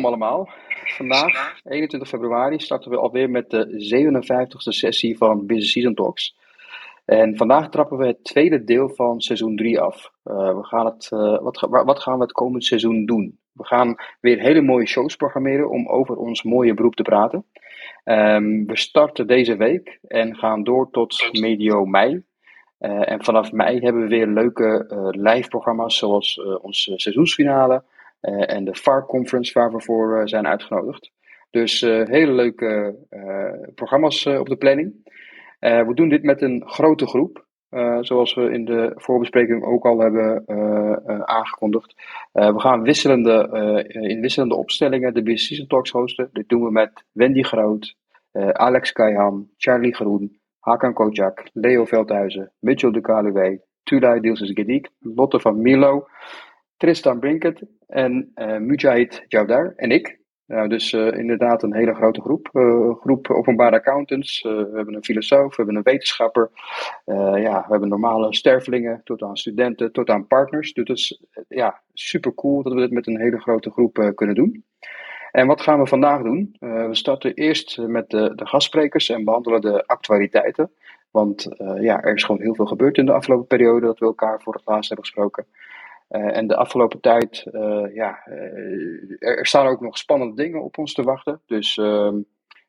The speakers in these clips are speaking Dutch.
Welkom allemaal. Vandaag, 21 februari, starten we alweer met de 57e sessie van Business Season Talks. En vandaag trappen we het tweede deel van seizoen 3 af. Uh, we gaan het, uh, wat, wat, gaan we het komend seizoen doen? We gaan weer hele mooie shows programmeren om over ons mooie beroep te praten. Um, we starten deze week en gaan door tot medio mei. Uh, en vanaf mei hebben we weer leuke live programma's zoals ons seizoensfinale, en de FAR Conference waar we voor uh, zijn uitgenodigd. Dus uh, hele leuke programma's op de planning. we doen dit met een grote groep. zoals we in de voorbespreking ook al hebben aangekondigd. we gaan wisselende, in wisselende opstellingen de Season Talks hosten. Dit doen we met Wendy Groot, Alex Keihan, Charlie Groen, Hakan Kojak, Leo Veldhuizen, Mitchell de Kaluwe, Tulay Dilses Gedik, Lotte van Milo, Tristan Brinkert en uh, Mujahid Joudar en ik. Nou, dus uh, inderdaad een hele grote groep. Uh, groep openbare accountants. we hebben een filosoof, we hebben een wetenschapper. ja, we hebben normale stervelingen tot aan studenten, tot aan partners. Dus is ja, super cool dat we dit met een hele grote groep kunnen doen. En wat gaan we vandaag doen? we starten eerst met de, de gastsprekers en behandelen de actualiteiten. Want ja, er is gewoon heel veel gebeurd in de afgelopen periode dat we elkaar voor het laatst hebben gesproken. Uh, en de afgelopen tijd, uh, ja, uh, er, staan ook nog spannende dingen op ons te wachten. Dus ehm,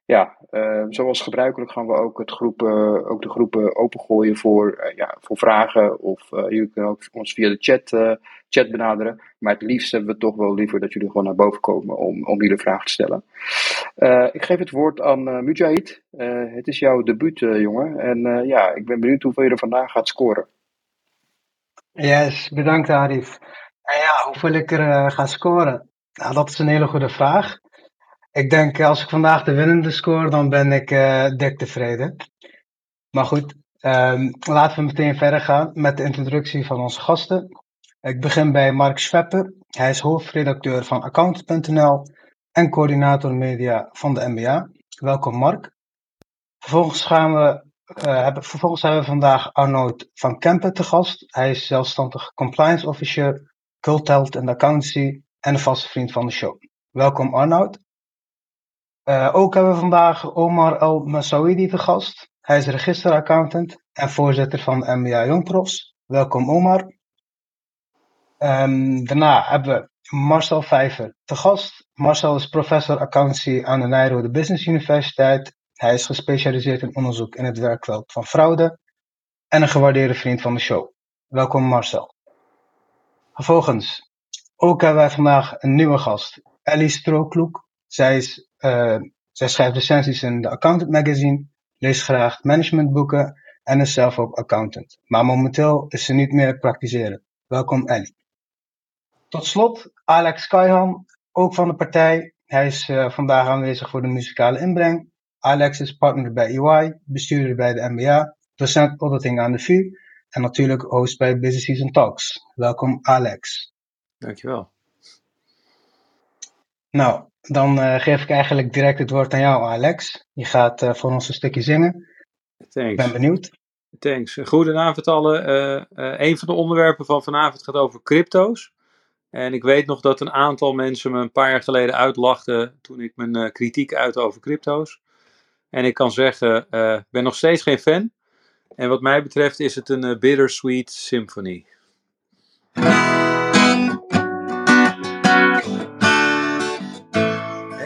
ja, zoals gebruikelijk gaan we ook, het ook de groepen opengooien voor, ja, voor vragen. Of jullie kunnen ook ons via de chat, chat benaderen. Maar het liefst hebben we toch wel liever dat jullie gewoon naar boven komen om, om jullie vragen te stellen. ik geef het woord aan Mujahid. het is jouw debuut, jongen. En ja, ik ben benieuwd hoeveel je er vandaag gaat scoren. Yes, bedankt Arif. En ja, hoeveel ik er uh, ga scoren? Nou, dat is een hele goede vraag. Ik denk eh, als ik vandaag de winnende score, dan ben ik uh, dik tevreden. Maar goed, um, laten we meteen verder gaan met de introductie van onze gasten. Ik begin bij Mark Schweppe. Hij is hoofdredacteur van Account.nl en coördinator media van de MBA. Welkom Mark. Vervolgens gaan we hebben, vervolgens hebben we vandaag Arnoud van Kempen te gast. Hij is zelfstandig compliance officer, cult health en accountancy en een vaste vriend van de show. Welkom Arnoud. Uh, ook hebben we vandaag Omar El Masaoudi te gast. Hij is registeraccountant en voorzitter van MBA Jongprofs. Welkom Omar. Um, daarna hebben we Marcel Vijver te gast. Marcel is professor accountancy aan de Nijrode Business Universiteit hij is gespecialiseerd in onderzoek in het werkveld van fraude en een gewaardeerde vriend van de show. Welkom Marcel. Vervolgens, ook hebben wij vandaag een nieuwe gast, Ellie Strookloek. Zij, is, uh, zij schrijft recensies in de Accountant Magazine, leest graag managementboeken en is zelf ook accountant. Maar momenteel is ze niet meer praktiseren. Welkom Ellie. Tot slot, Alex Kaihan, ook van de partij. Hij is uh, vandaag aanwezig voor de muzikale inbreng Alex is partner bij EY, bestuurder bij de MBA, docent auditing aan de VU en natuurlijk host bij Business Season Talks. Welkom Alex. Dankjewel. Nou, dan uh, geef ik eigenlijk direct het woord aan jou Alex. Je gaat uh, voor ons een stukje zingen. Thanks. Ik ben benieuwd. Thanks. Goedenavond allen. Uh, een van de onderwerpen van vanavond gaat over crypto's. En ik weet nog dat een aantal mensen me een paar jaar geleden uitlachten toen ik mijn kritiek uit over crypto's. En ik kan zeggen, ik ben nog steeds geen fan. En wat mij betreft is het een uh, bittersweet symphony.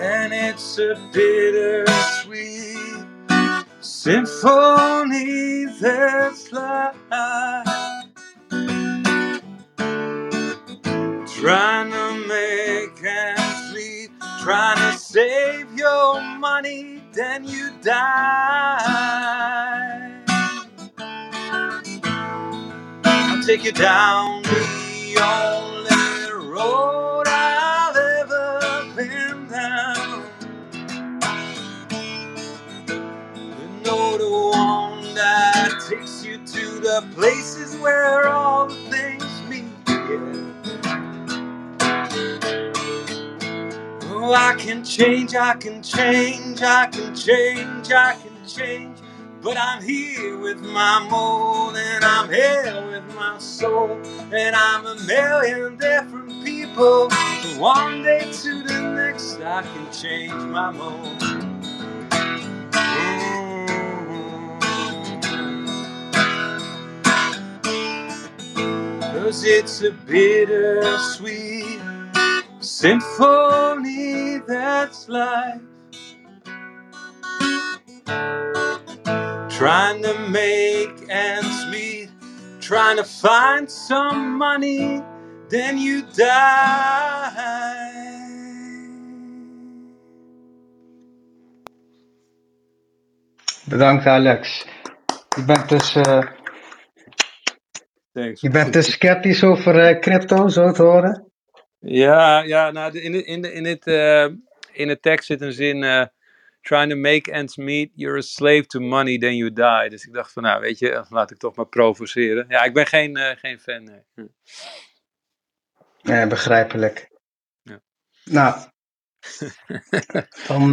And it's a bittersweet symphony that's save your money then you die. I'll take you down the only road I've ever been down. But no, the one that takes you to the places where all the Oh, I can change, I can change, I can change, I can change. But I'm here with my mold, and I'm here with my soul, and I'm a million different people. From one day to the next, I can change my mode. Cause it's a bittersweet symphony that's life. Trying to make ends meet, trying to find some money, then you die. Bedankt Alex. Je bent dus, uh, Thanks. je bent dus sceptisch over uh, crypto, zo te horen? Ja, ja nou, in, de, in, de, in, het, uh, in de tekst zit een zin trying to make ends meet, you're a slave to money, then you die. Dus ik dacht van, nou weet je, laat ik toch maar provoceren. Ja, ik ben geen, uh, geen fan. Nee. Hm. Ja, begrijpelijk. Ja. Nou, dan,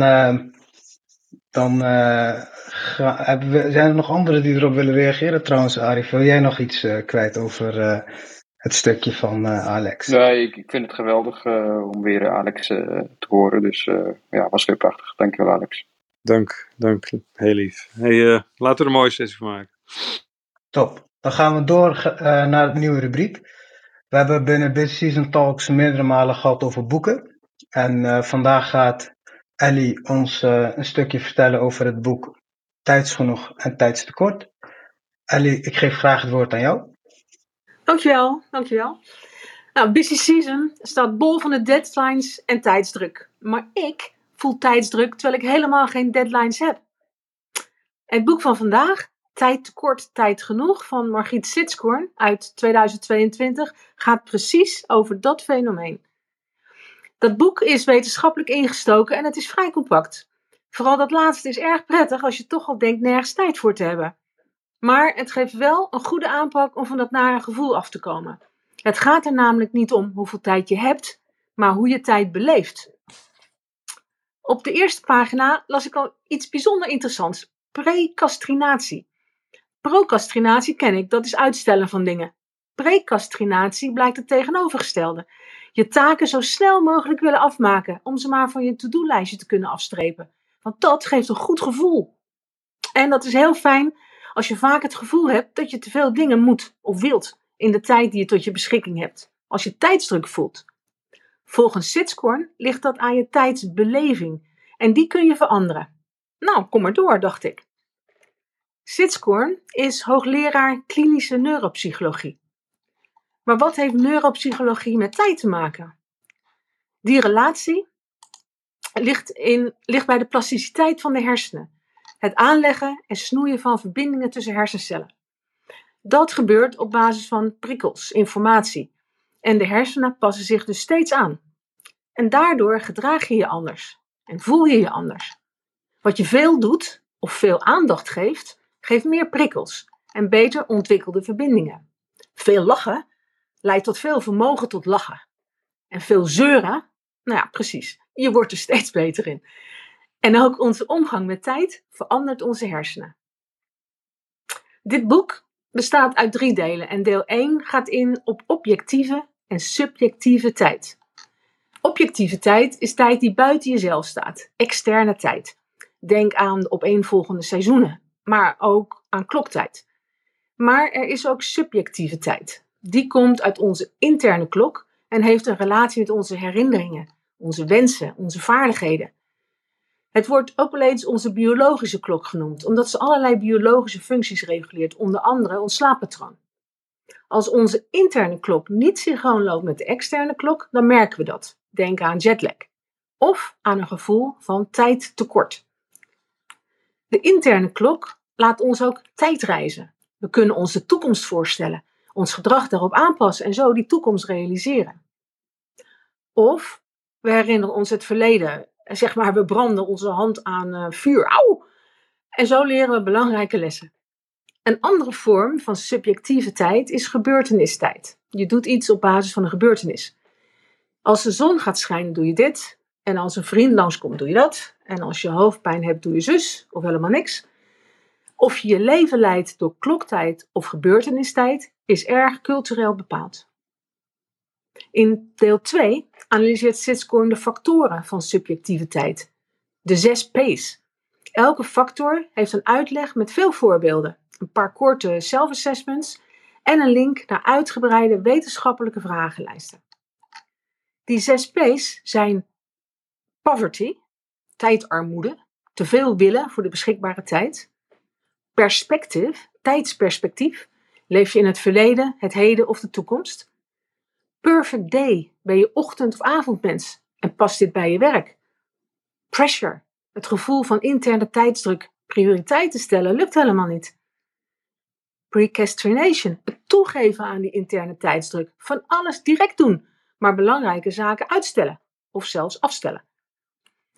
dan we, zijn er nog anderen die erop willen reageren trouwens, Arif? Wil jij nog iets kwijt over het stukje van Alex? Nee, ik, ik, vind het geweldig om weer Alex te horen. Dus ja, was weer prachtig. Dankjewel, Alex. Dank, dank. Heel lief. Hey, uh, laten we er een mooie sessie van maken. Top. Dan gaan we door uh, naar het nieuwe rubriek. We hebben binnen Busy Season Talks meerdere malen gehad over boeken. En uh, vandaag gaat Ellie ons een stukje vertellen over het boek Tijdsgenoeg en Tijdstekort. Ellie, ik geef graag het woord aan jou. Dankjewel, dankjewel. Nou, Busy Season staat bol van de deadlines en tijdsdruk. Maar ik voel tijdsdruk terwijl ik helemaal geen deadlines heb. Het boek van vandaag, Tijd tekort, tijd genoeg, van Margriet Sitskoorn uit 2022, gaat precies over dat fenomeen. Dat boek is wetenschappelijk ingestoken en het is vrij compact. Vooral dat laatste is erg prettig als je toch al denkt nergens tijd voor te hebben. Maar het geeft wel een goede aanpak om van dat nare gevoel af te komen. Het gaat er namelijk niet om hoeveel tijd je hebt, maar hoe je tijd beleeft. Op de eerste pagina las ik al iets bijzonder interessants. Precastinatie. Procrastinatie ken ik, dat is uitstellen van dingen. Precastinatie blijkt het tegenovergestelde. Je taken zo snel mogelijk willen afmaken, om ze maar van je to-do-lijstje te kunnen afstrepen. Want dat geeft een goed gevoel. En dat is heel fijn als je vaak het gevoel hebt dat je te veel dingen moet of wilt in de tijd die je tot je beschikking hebt. Als je tijdsdruk voelt. Volgens Sitskorn ligt dat aan je tijdsbeleving en die kun je veranderen. Nou, kom maar door, dacht ik. Sitskorn is hoogleraar klinische neuropsychologie. Maar wat heeft neuropsychologie met tijd te maken? Die relatie ligt, in, ligt bij de plasticiteit van de hersenen. Het aanleggen en snoeien van verbindingen tussen hersencellen. Dat gebeurt op basis van prikkels, informatie. En de hersenen passen zich dus steeds aan. En daardoor gedraag je je anders en voel je je anders. Wat je veel doet of veel aandacht geeft, geeft meer prikkels en beter ontwikkelde verbindingen. Veel lachen leidt tot veel vermogen tot lachen. En veel zeuren, nou ja, precies, je wordt er steeds beter in. En ook onze omgang met tijd verandert onze hersenen. Dit boek bestaat uit drie delen en deel 1 gaat in op objectieve en subjectieve tijd. Objectieve tijd is tijd die buiten jezelf staat, externe tijd. Denk aan de opeenvolgende seizoenen, maar ook aan kloktijd. Maar er is ook subjectieve tijd. Die komt uit onze interne klok en heeft een relatie met onze herinneringen, onze wensen, onze vaardigheden. Het wordt ook wel eens onze biologische klok genoemd, omdat ze allerlei biologische functies reguleert, onder andere ons slaappatroon. Als onze interne klok niet synchroon loopt met de externe klok, dan merken we dat. Denk aan jetlag. Of aan een gevoel van tijdtekort. De interne klok laat ons ook tijdreizen. We kunnen ons de toekomst voorstellen, ons gedrag daarop aanpassen en zo die toekomst realiseren. Of we herinneren ons het verleden. Zeg maar, we branden onze hand aan uh, vuur. Auw! En zo leren we belangrijke lessen. Een andere vorm van subjectieve tijd is gebeurtenistijd. Je doet iets op basis van een gebeurtenis. Als de zon gaat schijnen, doe je dit. En als een vriend langskomt, doe je dat. En als je hoofdpijn hebt, doe je zus of helemaal niks. Of je je leven leidt door kloktijd of gebeurtenistijd is erg cultureel bepaald. In deel 2 analyseert Sitscorn de factoren van subjectiviteit. De zes P's. Elke factor heeft een uitleg met veel voorbeelden, een paar korte self-assessments en een link naar uitgebreide wetenschappelijke vragenlijsten. Die zes P's zijn poverty, tijdarmoede, te veel willen voor de beschikbare tijd. Perspective, tijdsperspectief, leef je in het verleden, het heden of de toekomst. Perfect day, ben je ochtend- of avondmens en past dit bij je werk. Pressure, het gevoel van interne tijdsdruk, prioriteiten stellen, lukt helemaal niet. Precastination, het toegeven aan die interne tijdsdruk, van alles direct doen, maar belangrijke zaken uitstellen of zelfs afstellen.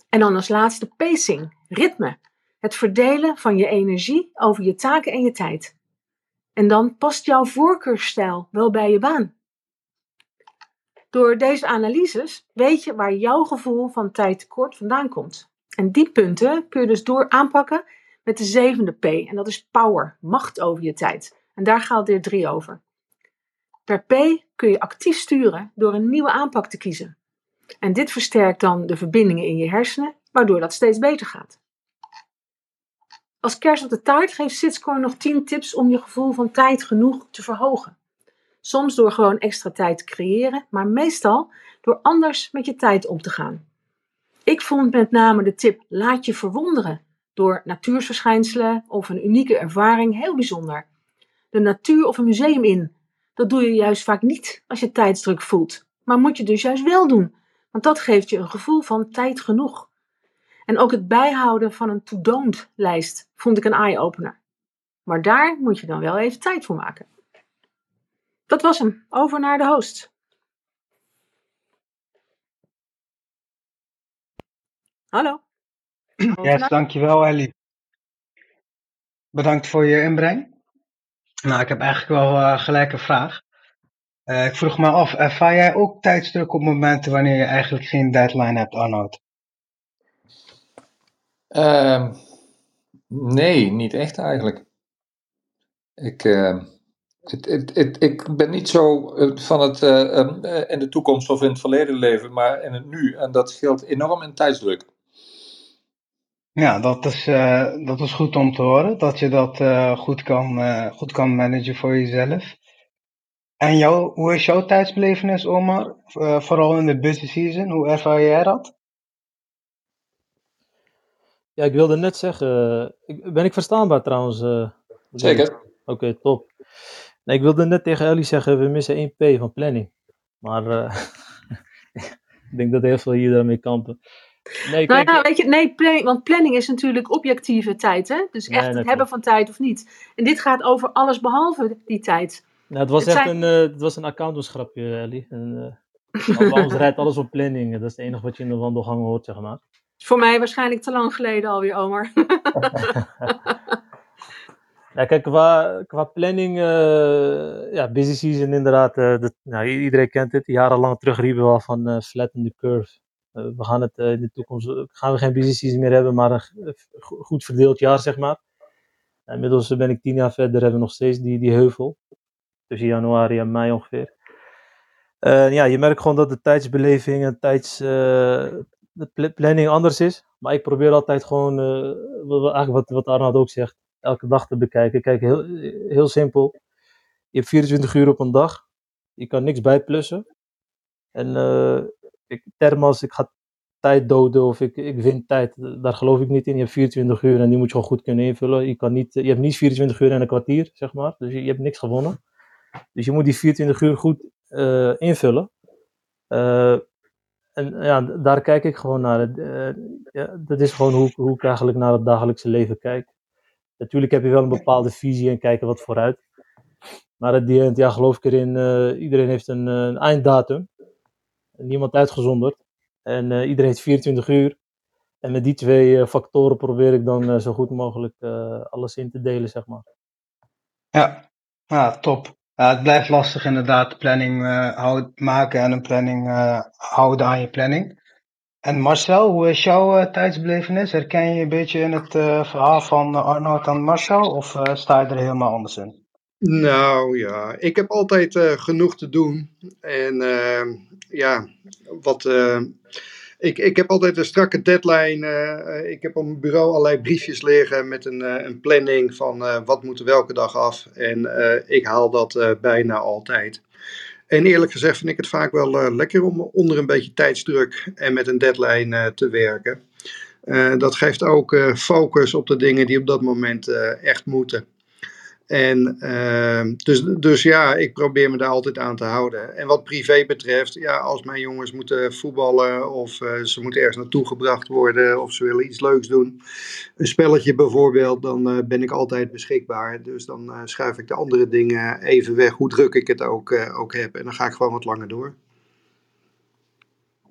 En dan als laatste pacing, ritme, het verdelen van je energie over je taken en je tijd. En dan past jouw voorkeursstijl wel bij je baan. Door deze analyses weet je waar jouw gevoel van tijdtekort vandaan komt. En die punten kun je dus door aanpakken met de zevende P. En dat is power, macht over je tijd. En daar gaat er drie over. Per P kun je actief sturen door een nieuwe aanpak te kiezen. En dit versterkt dan de verbindingen in je hersenen, waardoor dat steeds beter gaat. Als kerst op de taart geeft Sitscore nog 10 tips om je gevoel van tijd genoeg te verhogen. Soms door gewoon extra tijd te creëren, maar meestal door anders met je tijd om te gaan. Ik vond met name de tip laat je verwonderen door natuursverschijnselen of een unieke ervaring heel bijzonder. De natuur of een museum in. Dat doe je juist vaak niet als je tijdsdruk voelt, maar moet je dus juist wel doen, want dat geeft je een gevoel van tijd genoeg. En ook het bijhouden van een to-don't lijst vond ik een eye-opener. Maar daar moet je dan wel even tijd voor maken. Dat was hem. Over naar de host. Hallo. Over Yes, naar- dankjewel Ellie. Bedankt voor je inbreng. Nou, ik heb eigenlijk wel eh, gelijk een vraag. Eh, ik vroeg me af, ervaar jij ook tijdsdruk op momenten wanneer je eigenlijk geen deadline hebt, Arnoud? Ehm, nee, niet echt eigenlijk. Ik, ehm, het, het, het, ik ben niet zo eh, van het eh, ehm, eh, in de toekomst of in het verleden leven, maar in het nu. En dat scheelt enorm in tijdsdruk. Ja, dat is, eh, dat is goed om te horen, dat je dat eh, goed, kan, eh, goed kan managen voor jezelf. En jou, hoe is jouw tijdsbelevenis, Omar? Eh, vooral in de busy season, hoe ervaar jij dat? Ja, ik wilde net zeggen, ik, ben ik verstaanbaar trouwens? eh? Zeker. Oké, top. Nee, ik wilde net tegen Ellie zeggen, we missen 1 P van planning. Maar eh, ik denk dat heel veel hier daarmee kampen. Nee, Nou kijk, ja, weet je, nee, planning, want planning is natuurlijk objectieve tijd, hè? Dus echt nee, het hebben van tijd of niet. En dit gaat over alles behalve die tijd. nou, het was het echt zijn- een, eh, het was een accountantsgrapje, Ellie. En, ons rijdt alles op planning. Dat is het enige wat je in de wandelgang hoort, zeg maar. Voor mij waarschijnlijk te lang geleden alweer, Omar. Ja, kijk, qua, qua planning, eh, ja, busy season inderdaad. eh, nou, iedereen kent het. Jarenlang terug riepen we al van eh flatten the curve. We gaan het in de toekomst, gaan we geen busy season meer hebben, maar een goed verdeeld jaar, zeg maar. Inmiddels ben ik tien jaar verder, hebben we nog steeds die, die heuvel. Tussen januari en mei ongeveer. Ja, je merkt gewoon dat de tijdsbeleving en tijds, de pla- planning anders is. Maar ik probeer altijd gewoon, eigenlijk wat, wat Arnoud ook zegt, elke dag te bekijken. Kijk, heel, heel simpel. Je hebt 24 uur op een dag. Je kan niks bijplussen. En eh, ik, termen als ik ga tijd doden of ik, ik win tijd, daar geloof ik niet in. Je hebt 24 uur en die moet je gewoon goed kunnen invullen. Je, kan niet, je hebt niet 24 uur en een kwartier, zeg maar. Dus je, hebt niks gewonnen. Dus je moet die 24 uur goed eh, invullen. Eh, en ja, daar kijk ik gewoon naar. Dat is gewoon hoe, hoe ik eigenlijk naar het dagelijkse leven kijk. Natuurlijk heb je wel een bepaalde visie en kijken wat vooruit. Maar at the end, ja, geloof ik erin, eh, iedereen heeft een, eh, een einddatum. Niemand uitgezonderd. En eh, iedereen heeft 24 uur. En met die twee factoren probeer ik dan zo goed mogelijk alles in te delen, zeg maar. Ja, ja top. Ja, het blijft lastig inderdaad, de planning houd- maken en een planning houden aan je planning. En Marcel, hoe is jouw eh, tijdsbelevenis? Herken je een beetje in het eh, verhaal van eh, Arnoud en Marcel of sta je er helemaal anders in? Nou ja, ik heb altijd uh, genoeg te doen. En uh, ja, wat. Uh, ik, ik heb altijd een strakke deadline. ik heb op mijn bureau allerlei briefjes liggen met een, een planning van wat moet er welke dag af. En ik haal dat bijna altijd. En eerlijk gezegd vind ik het vaak wel lekker om onder een beetje tijdsdruk en met een deadline te werken. dat geeft ook focus op de dingen die op dat moment echt moeten. En uh, dus, dus ja, ik probeer me daar altijd aan te houden. En wat privé betreft, ja, als mijn jongens moeten voetballen of uh, ze moeten ergens naartoe gebracht worden of ze willen iets leuks doen, een spelletje bijvoorbeeld, dan uh, ben ik altijd beschikbaar. Dus dan uh, schuif ik de andere dingen even weg, hoe druk ik het ook, ook heb. En dan ga ik gewoon wat langer door.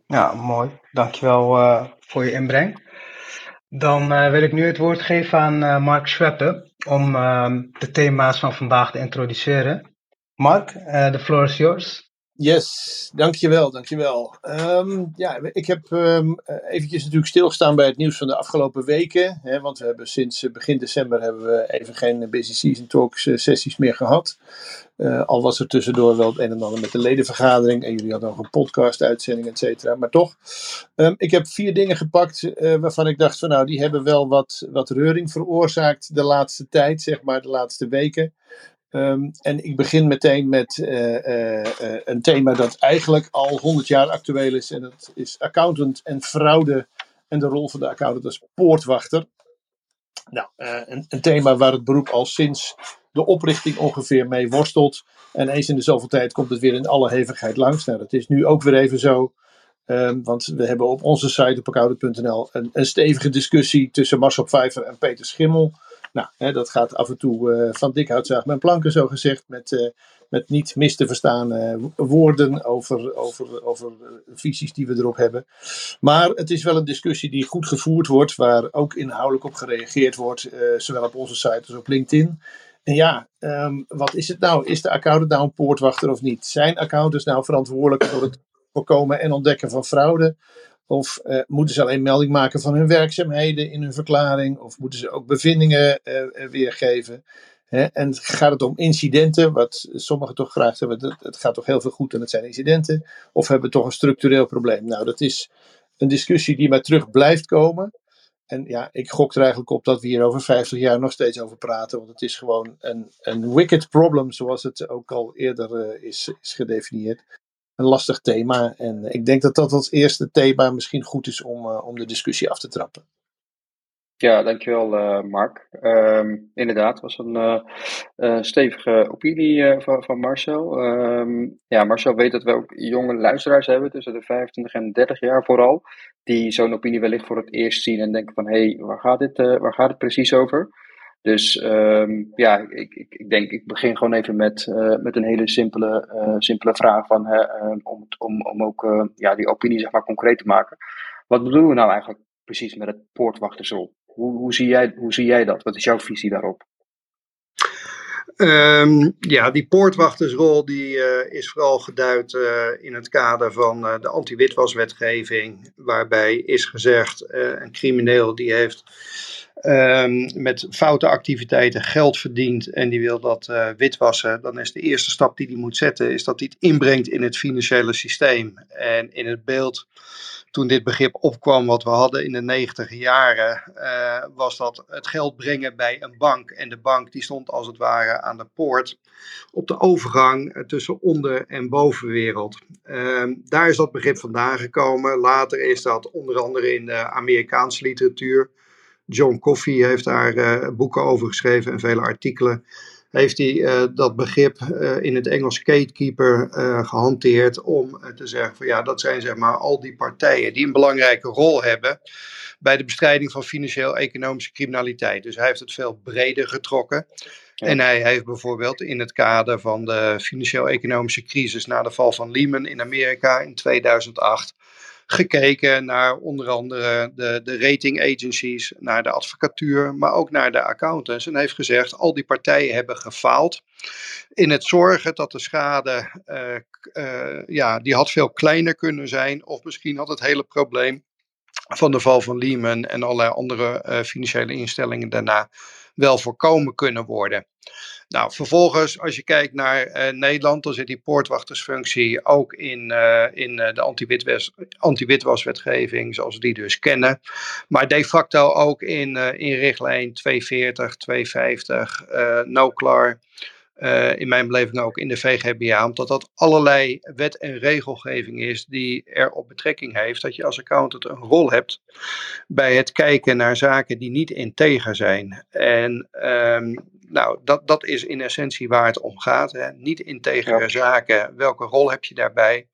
Ja, mooi. Dankjewel voor je inbreng. Dan wil ik nu het woord geven aan Mark Schweppe om uh, de thema's van vandaag te introduceren. Mark, the floor is yours. Yes, dankjewel, dankjewel. Um, ja, ik heb um, eventjes natuurlijk stilgestaan bij het nieuws van de afgelopen weken. Hè, want we hebben sinds begin december hebben we even geen Busy Season Talks sessies meer gehad. Al was er tussendoor wel het een en ander met de ledenvergadering. En jullie hadden nog een podcast-uitzending, et cetera. Maar toch, um, ik heb vier dingen gepakt waarvan ik dacht van nou, die hebben wel wat, wat reuring veroorzaakt de laatste tijd, zeg maar, de laatste weken. Um, en ik begin meteen met uh, een thema dat eigenlijk al 100 jaar actueel is. En dat is accountant en fraude en de rol van de accountant als poortwachter. Nou, een, een thema waar het beroep al sinds de oprichting ongeveer mee worstelt. En eens in de zoveel tijd komt het weer in alle hevigheid langs. Nou, dat is nu ook weer even zo. Um, want we hebben op onze site op een, een, stevige discussie tussen Marcel Pfeiffer en Peter Schimmel. Nou, hè, dat gaat af en toe uh, van dik houtzaag met planken, zo gezegd. Met, uh, met niet mis te verstaan uh, woorden over, over, over visies die we erop hebben. Maar het is wel een discussie die goed gevoerd wordt, waar ook inhoudelijk op gereageerd wordt, zowel op onze site als op LinkedIn. En ja, um, wat is het nou? Is de accountant nou een poortwachter of niet? Zijn accountants nou verantwoordelijk voor het voorkomen en ontdekken van fraude? Of uh, moeten ze alleen melding maken van hun werkzaamheden in hun verklaring? Of moeten ze ook bevindingen uh, weergeven? Hè? En gaat het om incidenten, wat sommigen toch graag hebben, het gaat toch heel veel goed en het zijn incidenten? Of hebben we toch een structureel probleem? Nou, dat is een discussie die maar terug blijft komen. En ja, ik gok er eigenlijk op dat we hier over 50 jaar nog steeds over praten. Want het is gewoon een, een wicked problem, zoals het ook al eerder is, is gedefinieerd. Een lastig thema. En ik denk dat dat als eerste thema misschien goed is om, uh, om de discussie af te trappen. Ja, dankjewel uh, Mark. Um, inderdaad, was een uh, stevige opinie van, van Marcel. Um, ja, Marcel weet dat we ook jonge luisteraars hebben, tussen de 25 en 30 jaar vooral, die zo'n opinie wellicht voor het eerst zien en denken van, hé, hey, waar, gaat dit, waar gaat het precies over? Dus um, ja, ik, ik, ik, denk, ik begin gewoon even met, met een hele simpele, simpele vraag van, om, om, om ook ja, die opinie zeg maar concreet te maken. Wat bedoelen we nou eigenlijk precies met het poortwachtersrol? Hoe, hoe, zie jij, hoe zie jij dat? Wat is jouw visie daarop? Um, ja, die poortwachtersrol die, is vooral geduid in het kader van de anti-witwaswetgeving, waarbij is gezegd een crimineel die heeft um, met foute activiteiten geld verdiend en die wil dat witwassen, dan is de eerste stap die hij moet zetten, is dat hij het inbrengt in het financiële systeem en in het beeld toen dit begrip opkwam, wat we hadden in de negentig jaren, uh, was dat het geld brengen bij een bank. En de bank die stond als het ware aan de poort op de overgang tussen onder- en bovenwereld. Uh, daar is dat begrip vandaan gekomen. Later is dat onder andere in de Amerikaanse literatuur. John Coffey heeft daar uh, boeken over geschreven en vele artikelen heeft hij uh, dat begrip uh, in het Engels gatekeeper gehanteerd om te zeggen van ja, dat zijn zeg maar al die partijen die een belangrijke rol hebben bij de bestrijding van financieel-economische criminaliteit. Dus hij heeft het veel breder getrokken. Ja. En hij heeft bijvoorbeeld in het kader van de financieel-economische crisis na de val van Lehman in Amerika in 2008 gekeken naar onder andere de, de rating agencies, naar de advocatuur, maar ook naar de accountants. En heeft gezegd, al die partijen hebben gefaald in het zorgen dat de schade, uh, uh, ja, die had veel kleiner kunnen zijn. Of misschien had het hele probleem van de val van Lehman en allerlei andere uh, financiële instellingen daarna wel voorkomen kunnen worden. Nou, vervolgens, als je kijkt naar uh, Nederland, dan zit die poortwachtersfunctie ook in, uh, in uh, de anti-witwaswetgeving, zoals we die dus kennen. Maar de facto ook in, in richtlijn 240, 250, NOCLAR. Uh, in mijn beleving ook in de VGBA, omdat dat allerlei wet- en regelgeving is die erop betrekking heeft dat je als accountant een rol hebt bij het kijken naar zaken die niet integer zijn. En um, nou, dat, dat is in essentie waar het om gaat. Hè. Niet integere ja. zaken, welke rol heb je daarbij?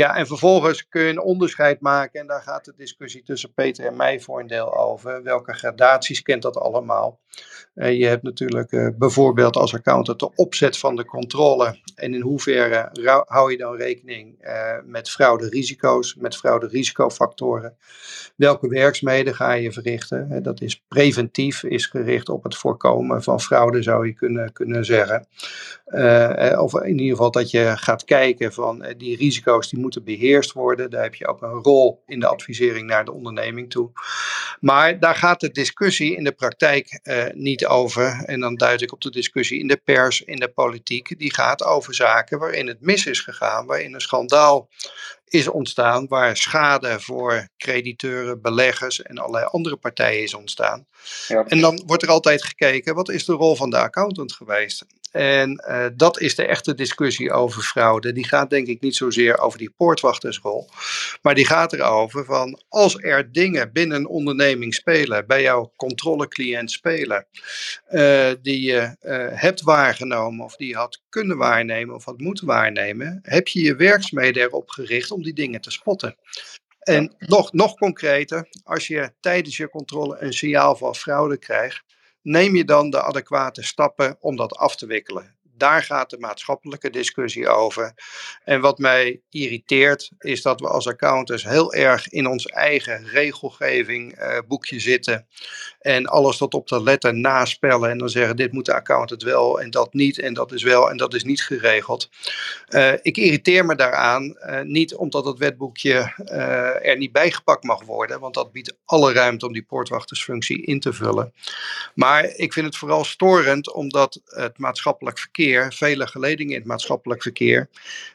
Ja, en vervolgens kun je een onderscheid maken, en daar gaat de discussie tussen Peter en mij voor een deel over. Welke gradaties kent dat allemaal? Uh, je hebt natuurlijk uh, bijvoorbeeld als accountant de opzet van de controle. En in hoeverre hou je dan rekening uh, met fraude-risico's, met fraude-risicofactoren? Welke werkzaamheden ga je verrichten? dat is preventief, is gericht op het voorkomen van fraude, zou je kunnen, kunnen zeggen. of in ieder geval dat je gaat kijken van die risico's die moeten beheerst worden. Daar heb je ook een rol in de advisering naar de onderneming toe. Maar daar gaat de discussie in de praktijk uh, niet over. En dan duid ik op de discussie in de pers, in de politiek. Die gaat over zaken waarin het mis is gegaan, waarin een schandaal is ontstaan, waar schade voor crediteuren, beleggers en allerlei andere partijen is ontstaan. Ja. En dan wordt er altijd gekeken, wat is de rol van de accountant geweest? En uh, dat is de echte discussie over fraude. Die gaat denk ik niet zozeer over die poortwachtersrol, maar die gaat erover van als er dingen binnen een onderneming spelen, bij jouw controlecliënt spelen, uh, die je uh, hebt waargenomen of die je had kunnen waarnemen of had moeten waarnemen, heb je je werkzaamheden erop gericht om die dingen te spotten. En nog, nog concreter, als je tijdens je controle een signaal van fraude krijgt, neem je dan de adequate stappen om dat af te wikkelen? Daar gaat de maatschappelijke discussie over. En wat mij irriteert, is dat we als accountants heel erg in ons eigen regelgeving uh, boekje zitten. En alles tot op de letter naspellen. En dan zeggen: dit moet de accountant wel en dat niet. En dat is wel en dat is niet geregeld. Uh, ik irriteer me daaraan. Uh, niet omdat het wetboekje er niet bijgepakt mag worden. Want dat biedt alle ruimte om die poortwachtersfunctie in te vullen. Maar ik vind het vooral storend omdat het maatschappelijk verkeer vele geledingen in het maatschappelijk verkeer,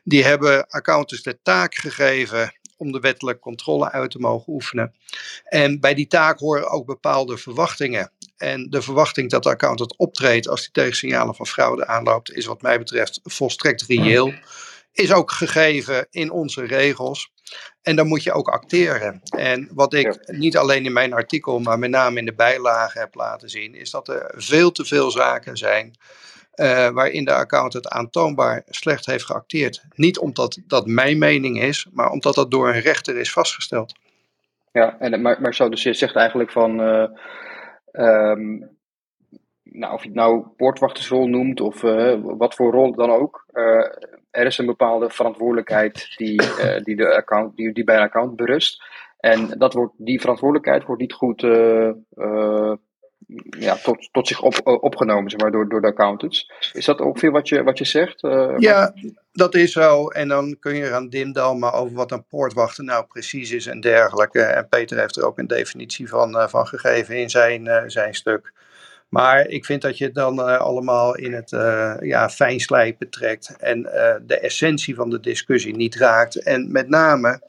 die hebben accountants de taak gegeven om de wettelijke controle uit te mogen oefenen. En bij die taak horen ook bepaalde verwachtingen. En de verwachting dat de accountant optreedt als die tegen signalen van fraude aanloopt, is wat mij betreft volstrekt reëel. Is ook gegeven in onze regels. En dan moet je ook acteren. En wat ik niet alleen in mijn artikel, maar met name in de bijlagen heb laten zien, is dat er veel te veel zaken zijn uh, waarin de accountant aantoonbaar slecht heeft geacteerd. Niet omdat dat mijn mening is, maar omdat dat door een rechter is vastgesteld. Ja, en, maar, maar zo, dus je zegt eigenlijk van, uh, um, nou, of je het nou poortwachtersrol noemt of uh, wat voor rol dan ook. er is een bepaalde verantwoordelijkheid die, die, de account, die, die bij een account berust. En dat wordt, die verantwoordelijkheid wordt niet goed ja, tot, tot zich op, opgenomen zeg door, de accountants. Is dat ongeveer wat je, wat je zegt? Uh, ja, dat is zo. En dan kun je gaan dimdalmen over wat een poortwachter nou precies is en dergelijke. En Peter heeft er ook een definitie van, uh, van gegeven in zijn, zijn stuk. Maar ik vind dat je het dan allemaal in het ja, fijnslijpen trekt en de essentie van de discussie niet raakt. En met name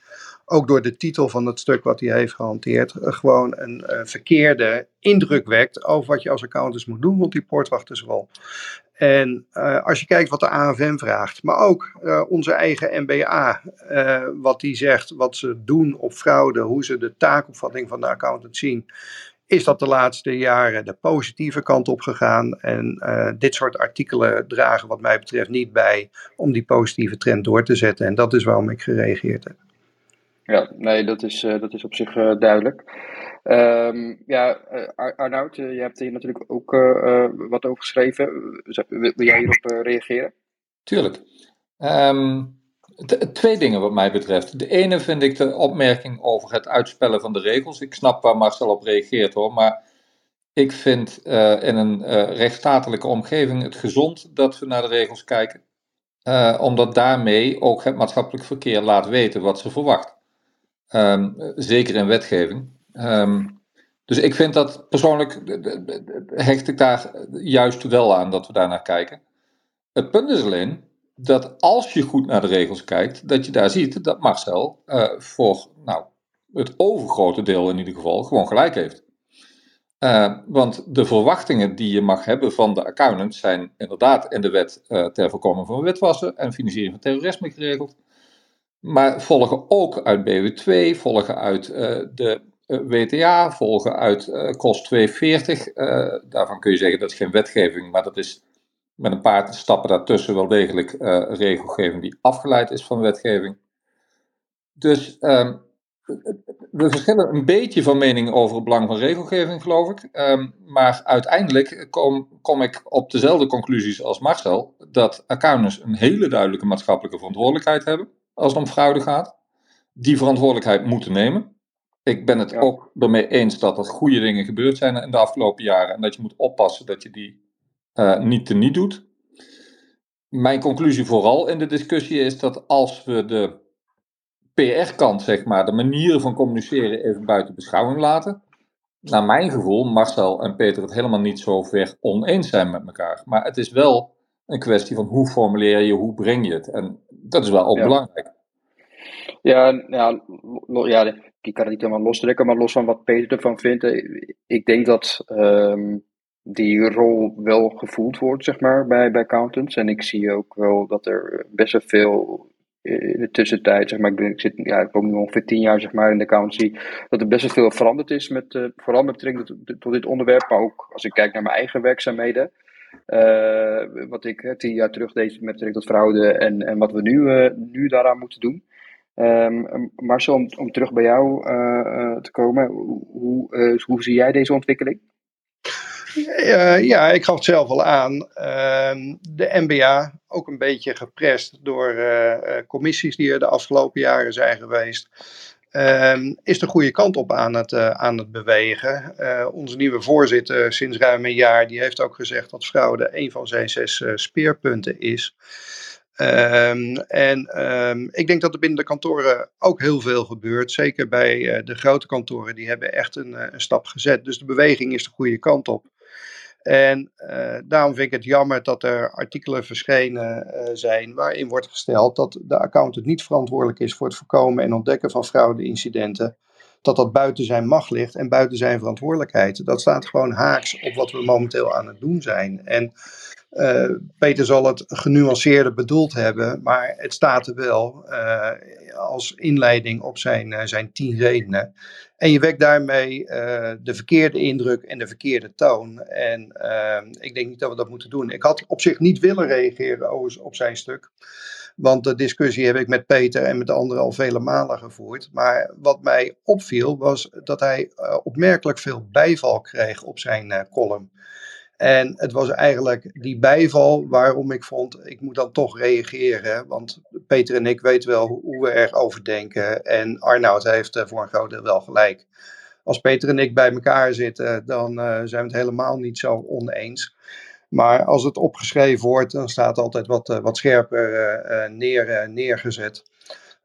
ook door de titel van het stuk wat hij heeft gehanteerd, eh, gewoon een uh, verkeerde indruk wekt over wat je als accountant moet doen rond die poortwachtersrol. En uh, als je kijkt wat de AFM vraagt, maar ook onze eigen MBA, uh, wat die zegt, wat ze doen op fraude, hoe ze de taakopvatting van de accountant zien, is dat de laatste jaren de positieve kant op gegaan. En dit soort artikelen dragen wat mij betreft niet bij om die positieve trend door te zetten. En dat is waarom ik gereageerd heb. Ja, nee, dat is, uh, dat is op zich uh, duidelijk. Um, ja, uh, Arnoud, je hebt hier natuurlijk ook wat over geschreven. Wil, jij hierop reageren? Tuurlijk. Um, twee dingen wat mij betreft. De ene vind ik de opmerking over het uitspellen van de regels. Ik snap waar Marcel op reageert hoor, maar ik vind in een rechtsstatelijke omgeving het gezond dat we naar de regels kijken. omdat daarmee ook het maatschappelijk verkeer laat weten wat ze verwacht. Um, zeker in wetgeving. Um, Dus ik vind dat persoonlijk, eh, eh, eh, hecht ik daar juist wel aan dat we daar naar kijken. Het punt is alleen dat als je goed naar de regels kijkt, dat je daar ziet dat Marcel voor nou, het overgrote deel in ieder geval gewoon gelijk heeft. want de verwachtingen die je mag hebben van de accountant zijn inderdaad in de wet ter voorkoming van witwassen en financiering van terrorisme geregeld. Maar volgen ook uit BW2, volgen uit de eh, WTA volgen uit uh, COS 240. Uh, daarvan kun je zeggen dat is geen wetgeving, maar dat is met een paar stappen daartussen wel degelijk regelgeving die afgeleid is van wetgeving. Dus um, we verschillen een beetje van mening over het belang van regelgeving, geloof ik. Um, maar uiteindelijk kom, kom, ik op dezelfde conclusies als Marcel: dat accountants een hele duidelijke maatschappelijke verantwoordelijkheid hebben als het om fraude gaat. Die verantwoordelijkheid moeten nemen. Ik ben het ook ermee eens dat er goede dingen gebeurd zijn in de afgelopen jaren. En dat je moet oppassen dat je die uh, niet te niet doet. Mijn conclusie vooral in de discussie is dat als we de PR-kant, zeg maar, de manieren van communiceren even buiten beschouwing laten. Naar mijn gevoel, Marcel en Peter het helemaal niet zo ver oneens zijn met elkaar. Maar het is wel een kwestie van hoe formuleer je, hoe breng je het. En dat is wel ook belangrijk. Ja, ja, ja, ik kan het niet helemaal lostrekken, maar los van wat Peter ervan vindt, eh, ik denk dat um, die rol wel gevoeld wordt, zeg maar, bij, bij accountants. En ik zie ook wel dat er best wel veel in de tussentijd, zeg maar, ik, ben, ik, zit, ja, ik woon nu ongeveer tien jaar zeg maar, in de accountancy, dat er best wel veel veranderd is, met, uh, vooral met betrekking tot, tot, dit onderwerp, maar ook als ik kijk naar mijn eigen werkzaamheden. Uh, wat ik tien jaar terug deed met betrekking tot fraude en, en wat we nu, uh, nu daaraan moeten doen. Um, Marcel, om, om, terug bij jou uh, te komen, hoe, hoe zie jij deze ontwikkeling? ja, ik gaf het zelf al aan. Ehm, de NBA, ook een beetje geprest door commissies die er de afgelopen jaren zijn geweest. Um, is de goede kant op aan het, aan het bewegen. onze nieuwe voorzitter sinds ruim een jaar, die heeft ook gezegd dat fraude een van zijn zes speerpunten is. Um, en um, ik denk dat er binnen de kantoren ook heel veel gebeurt. Zeker bij de grote kantoren, die hebben echt een, een, stap gezet. Dus de beweging is de goede kant op. En uh, daarom vind ik het jammer dat er artikelen verschenen zijn waarin wordt gesteld dat de accountant niet verantwoordelijk is voor het voorkomen en ontdekken van fraudeincidenten. Dat dat buiten zijn macht ligt en buiten zijn verantwoordelijkheid. Dat staat gewoon haaks op wat we momenteel aan het doen zijn. En uh, Peter zal het genuanceerder bedoeld hebben, maar het staat er wel uh, als inleiding op zijn, uh, zijn tien redenen. En je wekt daarmee de verkeerde indruk en de verkeerde toon. En ik denk niet dat we dat moeten doen. Ik had op zich niet willen reageren op zijn stuk. Want de discussie heb ik met Peter en met de anderen al vele malen gevoerd. Maar wat mij opviel was dat hij opmerkelijk veel bijval kreeg op zijn column. En het was eigenlijk die bijval waarom ik vond, ik moet dan toch reageren. Want Peter en ik weten wel hoe we erover denken. En Arnoud heeft voor een groot deel wel gelijk. Als Peter en ik bij elkaar zitten, dan uh, zijn we het helemaal niet zo oneens. Maar als het opgeschreven wordt, dan staat altijd wat, uh, wat scherper neer, neergezet.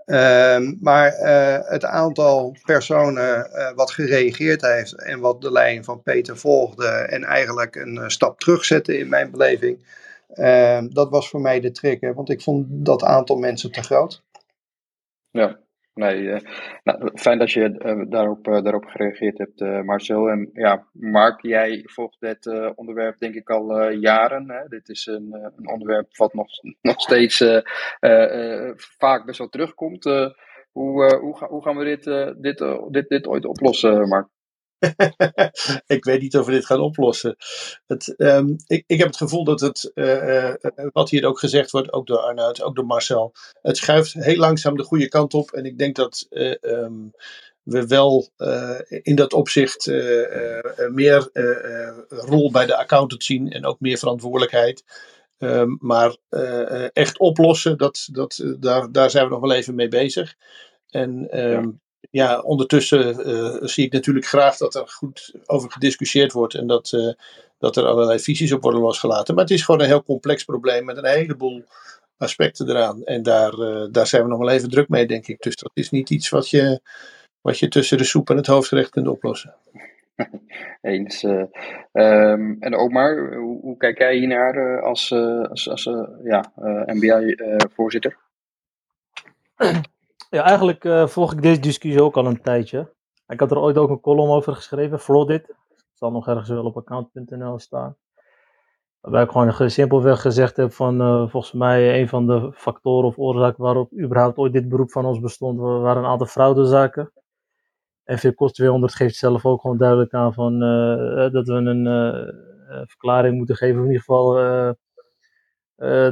Um, maar uh, het aantal personen uh, wat gereageerd heeft en wat de lijn van Peter volgde en eigenlijk een uh, stap terugzette in mijn beleving, ehm, dat was voor mij de trick, want ik vond dat aantal mensen te groot. Ja, Nee, uh, nou, fijn dat je uh, daarop, uh, daarop gereageerd hebt, Marcel. En ja, Mark, jij volgt dit onderwerp denk ik al jaren. Hè? Dit is een, een, onderwerp wat nog, nog steeds vaak best wel terugkomt. hoe, hoe, hoe gaan we dit, dit, dit, dit ooit oplossen, Mark? ik weet niet of we dit gaan oplossen. Het, um, ik, ik, heb het gevoel dat het, uh, uh, wat hier ook gezegd wordt, ook door Arnoud, ook door Marcel, het schuift heel langzaam de goede kant op. En ik denk dat um, we wel in dat opzicht meer rol bij de accountant zien en ook meer verantwoordelijkheid. Um, maar echt oplossen, dat, dat, daar, daar zijn we nog wel even mee bezig. En ja, ondertussen uh, zie ik natuurlijk graag dat er goed over gediscussieerd wordt en dat, uh, dat er allerlei visies op worden losgelaten. Maar het is gewoon een heel complex probleem met een heleboel aspecten eraan. En daar, uh, daar zijn we nog wel even druk mee, denk ik. Dus dat is niet iets wat je, wat je tussen de soep en het hoofdgerecht kunt oplossen. Eens. eh. Ehm, en ook maar, hoe, hoe kijk jij hiernaar eh, als, eh, als, als eh, ja, NBA-voorzitter? Ja, eigenlijk eh, volg ik deze discussie ook al een tijdje. Ik had er ooit ook een column over geschreven, Fraudit. Het zal nog ergens wel op account.nl staan. Waarbij ik gewoon ge- simpelweg gezegd heb van eh, volgens mij een van de factoren of oorzaken waarop überhaupt ooit dit beroep van ons bestond, wa- waren een aantal fraudezaken. En VCOS 200 geeft zelf ook gewoon duidelijk aan van, eh, dat we een verklaring moeten geven, in ieder geval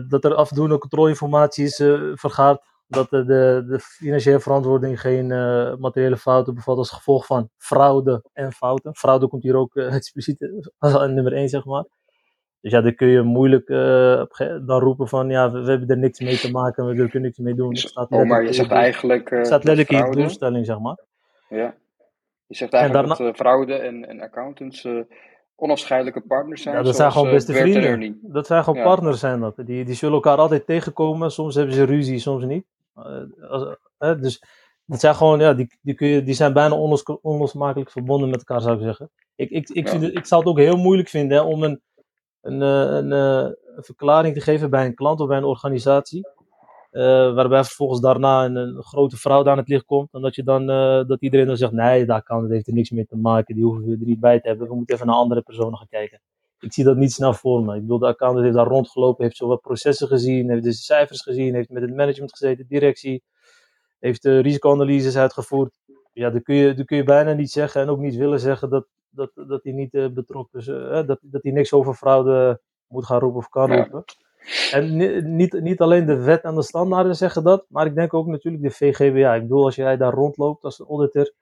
dat er afdoende controleinformatie is vergaard. Dat de, de, de financiële verantwoording geen eh, materiële fouten bevat als gevolg van fraude en fouten. Fraude komt hier ook eh, expliciet eh, als nummer 1, zeg maar. Dus ja, dan kun je moeilijk dan roepen van ja, we, we hebben er niks mee te maken, we kunnen er niks mee doen. Het staat Oh, maar je zegt eigenlijk het staat letterlijk in je fraude, doelstelling, zeg maar. ja. Je zegt En eigenlijk daarna, dat fraude en, en accountants onafscheidelijke partners ja, zijn, dat zijn gewoon beste vrienden. Dat zijn gewoon Ja, partners zijn dat. Die, die zullen elkaar altijd tegenkomen. Soms hebben ze ruzie, soms niet. Eh, als, hè, dus dat zijn gewoon, ja, die, die, kun je, die zijn bijna onlos, onlosmakelijk verbonden met elkaar, zou ik zeggen. Ik, ik, ik, vind ja, het, ik zou het ook heel moeilijk vinden hè, om een, een, eh, een, eh, een verklaring te geven bij een klant of bij een organisatie. eh, waarbij vervolgens daarna een, een grote fraude aan het licht komt. En dat, je dan, eh, dat iedereen dan zegt: nee, daar kan het heeft er niks mee te maken. Die hoeven we er niet bij te hebben. We moeten even naar andere personen gaan kijken. Ik zie dat niet snel voor me. Ik bedoel, de accountant heeft daar rondgelopen, heeft zowel processen gezien, heeft de cijfers gezien, heeft met het management gezeten, directie, heeft de risicoanalyses uitgevoerd. Ja, dan kun je, dan kun je bijna niet zeggen en ook niet willen zeggen dat, dat, dat hij niet eh, betrokken is, eh, dat, dat hij niks over fraude moet gaan roepen of kan ja, roepen. En ni- niet, niet alleen de wet en de standaarden zeggen dat, maar ik denk ook natuurlijk de VGBA. Ik bedoel, als jij daar rondloopt als auditor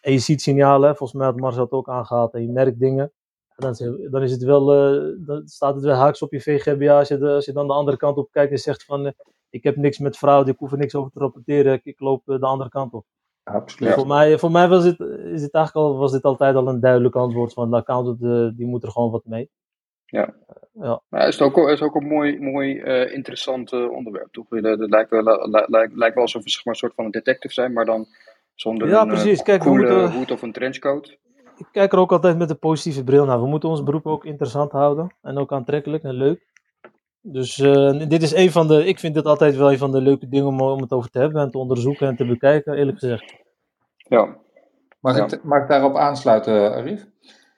en je ziet signalen, volgens mij had Marcel het ook aangehaald, en je merkt dingen, dan is, dan is het wel, eh, dan staat het wel haaks op je VGBA als je, de- als je dan de andere kant op kijkt en zegt van, eh, ik heb niks met fraude, ik hoef er niks over te rapporteren, ik, ik loop eh, de andere kant op. Dus Absoluut. voor mij, voor mij was, dit, is dit eigenlijk al, was dit altijd al een duidelijk antwoord van de accountant, die moet er gewoon wat mee. ja. Ja. Maar is het ook, is ook een mooi, mooi interessant onderwerp, toch? Dat lijkt, lijkt, lijkt wel alsof we zeg maar, een soort van een detective zijn, maar dan zonder Ja, een precies. Kijk, we coole moeten, hoed of een trenchcoat. Ik kijk er ook altijd met een positieve bril naar. We moeten ons beroep ook interessant houden en ook aantrekkelijk en leuk. Dus eh, dit is een van de, ik vind dit altijd wel een van de leuke dingen om, om het over te hebben en te onderzoeken en te bekijken, eerlijk gezegd. Ja, Mag, ja. ik, mag ik daarop aansluiten, Arif?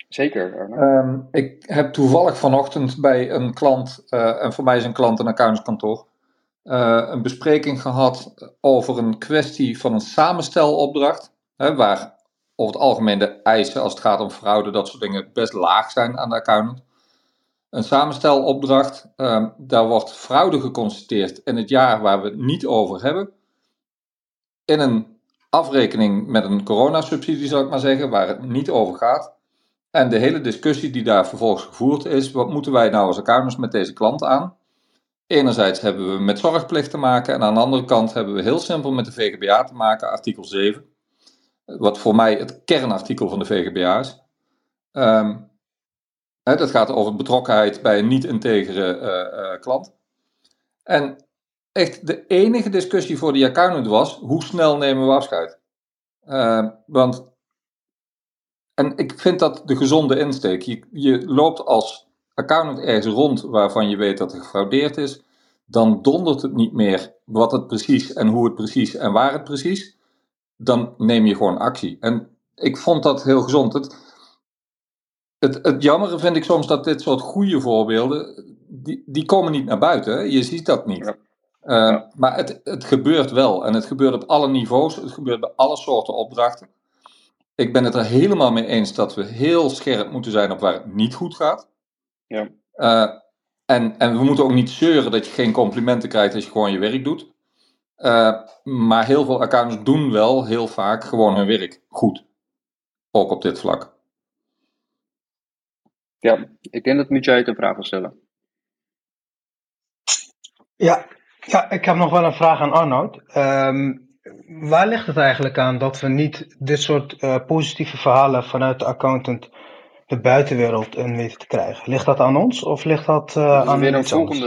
Zeker. Ehm, ik heb toevallig vanochtend bij een klant, eh, en voor mij is een klant een accountskantoor, eh, een bespreking gehad over een kwestie van een samenstelopdracht, hè, waar over het algemeen de eisen als het gaat om fraude, dat soort dingen, best laag zijn aan de accountant. Een samenstelopdracht, ehm, daar wordt fraude geconstateerd in het jaar waar we het niet over hebben, in een afrekening met een coronasubsidie, zou ik maar zeggen, waar het niet over gaat. En de hele discussie die daar vervolgens gevoerd is, wat moeten wij nou als accountants met deze klant aan? Enerzijds hebben we met zorgplicht te maken en aan de andere kant hebben we heel simpel met de VGBA te maken, artikel 7. Wat voor mij het kernartikel van de VGBA is. Ehm, hè, dat gaat over betrokkenheid bij een niet-integere eh, eh, klant. En echt de enige discussie voor die accountant was, hoe snel nemen we afscheid? Ehm, want En ik vind dat de gezonde insteek. Je, je loopt als accountant ergens rond waarvan je weet dat er gefraudeerd is. Dan dondert het niet meer wat het precies en hoe het precies en waar het precies. Dan neem je gewoon actie. En ik vond dat heel gezond. Het, het, het jammere vind ik soms dat dit soort goede voorbeelden, die, die komen niet naar buiten. hè. Je ziet dat niet. Ja, Uh, ja, maar het, het gebeurt wel. En het gebeurt op alle niveaus. Het gebeurt bij alle soorten opdrachten. Ik ben het er helemaal mee eens dat we heel scherp moeten zijn op waar het niet goed gaat. ja, Uh, en, en we moeten ook niet zeuren dat je geen complimenten krijgt als je gewoon je werk doet. Uh, maar heel veel accountants doen wel heel vaak gewoon hun werk goed. Ook op dit vlak. ja. Ik denk dat Mujahid een vraag wil stellen. Ja, ja, ik heb nog wel een vraag aan Arnoud. Ehm, waar ligt het eigenlijk aan dat we niet dit soort eh, positieve verhalen vanuit de accountant de buitenwereld in weten te krijgen? Ligt dat aan ons of ligt dat eh, Dat aan weer een iets anders?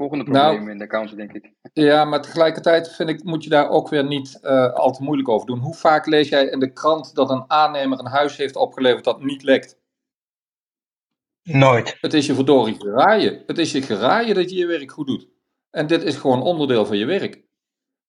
Volgende, volgende Nou- probleem in de accounts, denk ik. Ja, maar tegelijkertijd vind ik, moet je daar ook weer niet eh, al te moeilijk over doen. Hoe vaak lees jij in de krant dat een aannemer een huis heeft opgeleverd dat niet lekt? Nooit. Het is je verdorie geraaien. Het is je geraaien dat je je werk goed doet. En dit is gewoon onderdeel van je werk.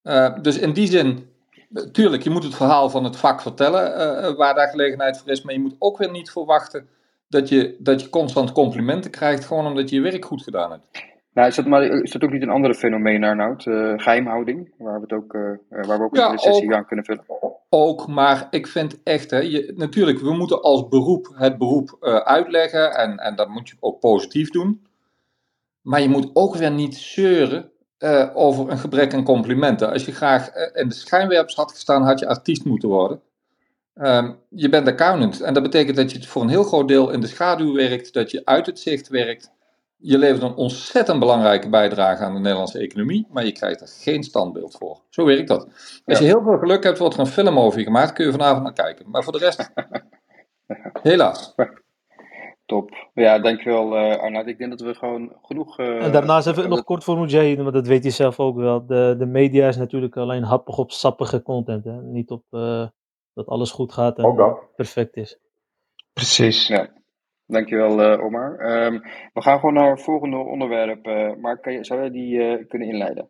Eh, dus in die zin, eh, tuurlijk, je moet het verhaal van het vak vertellen waar daar gelegenheid voor is. Maar je moet ook weer niet verwachten dat je, dat je constant complimenten krijgt, gewoon omdat je je werk goed gedaan hebt. Nou, is dat, maar is dat ook niet een andere fenomeen, Arnoud? Eh, geheimhouding, waar we, het ook, eh, waar we ook Ja, een sessie aan kunnen vullen. Ook, maar ik vind echt, hè, je, natuurlijk, we moeten als beroep het beroep uitleggen en, en dat moet je ook positief doen. Maar je moet ook weer niet zeuren over een gebrek aan complimenten. Als je graag in de schijnwerpers had gestaan, had je artiest moeten worden. Ehm, je bent accountant en dat betekent dat je voor een heel groot deel in de schaduw werkt, dat je uit het zicht werkt. Je levert een ontzettend belangrijke bijdrage aan de Nederlandse economie, maar je krijgt er geen standbeeld voor. Zo werkt dat. Als je heel veel geluk hebt, wordt er een film over je gemaakt, kun je vanavond naar kijken. Maar voor de rest, helaas. Top. Ja, dankjewel eh Arnoud. Ik denk dat we gewoon genoeg... eh, En daarnaast even nog kort voor Mujahid, want dat weet je zelf ook wel. De, de media is natuurlijk alleen happig op sappige content. Hè? Niet op eh, dat alles goed gaat en Ook dat. perfect is. Precies. Ja, dankjewel eh Omar. Ehm, we gaan gewoon naar het volgende onderwerp. eh Mark, kan je, zou jij die eh, kunnen inleiden?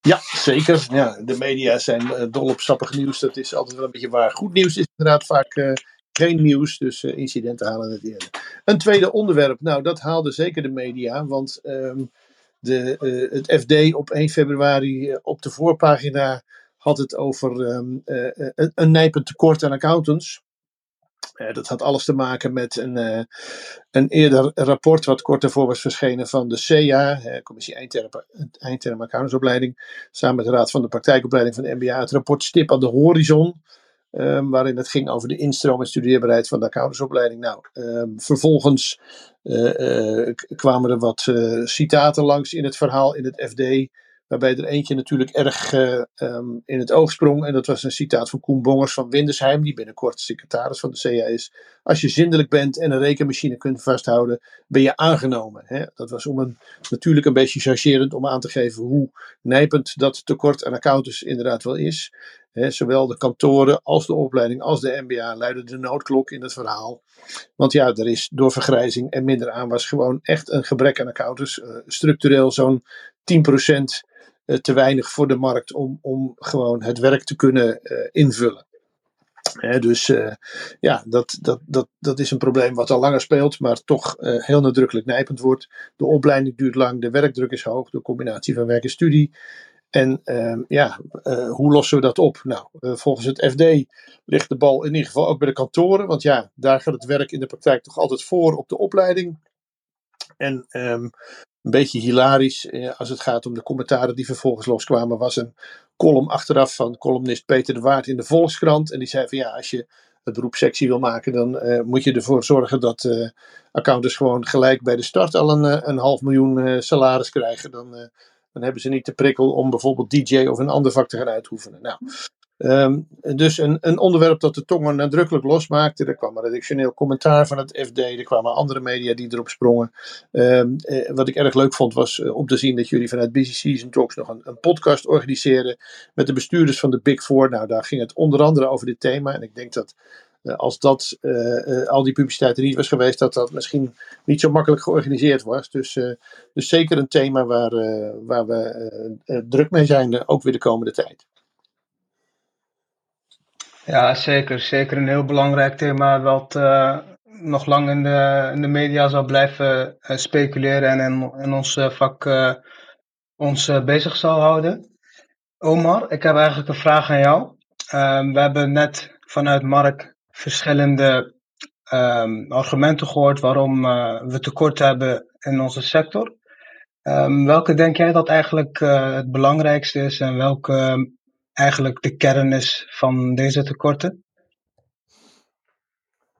Ja, zeker. Ja, de media zijn dol op sappig nieuws. Dat is altijd wel een beetje waar. Goed nieuws is inderdaad vaak geen nieuws. Dus incidenten halen het in. Een tweede onderwerp. Nou, dat haalde zeker de media. Want ehm, de, het FD op 1 februari op de voorpagina had het over ehm, eh, een, een nijpend tekort aan accountants. Eh, dat had alles te maken met een, eh, een eerder rapport wat kort daarvoor was verschenen van de CA, eh, Commissie Eindterm, Accountantsopleiding, samen met de Raad van de Praktijkopleiding van de MBA, het rapport Stip aan de Horizon, ehm, waarin het ging over de instroom en studeerbaarheid van de accountantsopleiding. Nou, ehm, vervolgens kwamen er wat citaten langs in het verhaal in het FD, waarbij er eentje natuurlijk erg eh, ehm, in het oog sprong. En dat was een citaat van Koen Bongers van Windersheim, die binnenkort secretaris van de CA is. Als je zindelijk bent en een rekenmachine kunt vasthouden, ben je aangenomen. Hè? Dat was om natuurlijk een beetje chargerend om aan te geven hoe nijpend dat tekort aan accountants inderdaad wel is. Zowel de kantoren als de opleiding als de MBA luiden de noodklok in het verhaal. Want ja, er is door vergrijzing en minder aanwas gewoon echt een gebrek aan accountants. Eh, structureel zo'n 10% eh, te weinig voor de markt om, om gewoon het werk te kunnen eh, invullen. Dus eh, ja, dat, dat, dat, dat is een probleem wat al langer speelt, maar toch eh, heel nadrukkelijk nijpend wordt. De opleiding duurt lang, de werkdruk is hoog, de combinatie van werk en studie. En ehm, ja, eh, hoe lossen we dat op? Nou, eh, volgens het FD ligt de bal in ieder geval ook bij de kantoren, want ja, daar gaat het werk in de praktijk toch altijd voor op de opleiding. En ehm, een beetje hilarisch eh, als het gaat om de commentaren die vervolgens loskwamen, was een column achteraf van columnist Peter de Waard in de Volkskrant. En die zei van ja, als je het beroep sexy wil maken, dan eh, moet je ervoor zorgen dat eh, accountants gewoon gelijk bij de start al een, eh, een half miljoen salaris krijgen. Dan, dan hebben ze niet de prikkel om bijvoorbeeld DJ of een ander vak te gaan uitoefenen. Nou, Ehm, dus een, een onderwerp dat de tongen nadrukkelijk losmaakte. Er kwam een redactioneel commentaar van het FD. Er kwamen andere media die erop sprongen. Ehm, eh, wat ik erg leuk vond was eh, om te zien dat jullie vanuit Busy Season Talks nog een, een podcast organiseerden. Met de bestuurders van de Big Four. Nou, daar ging het onder andere over dit thema. En ik denk dat eh, als dat, al die publiciteit er niet was geweest, dat dat misschien niet zo makkelijk georganiseerd was. Dus, dus zeker een thema waar, waar we druk mee zijn, ook weer de komende tijd. Ja, zeker. Zeker een heel belangrijk thema wat eh, nog lang in de, in de media zal blijven eh, speculeren en in, in ons eh, vak ons bezig zal houden. Omar, ik heb eigenlijk een vraag aan jou. Ehm, we hebben net vanuit Mark verschillende ehm, argumenten gehoord waarom we tekort hebben in onze sector. Ehm, welke denk jij dat eigenlijk het belangrijkste is en welke eigenlijk de kern is van deze tekorten?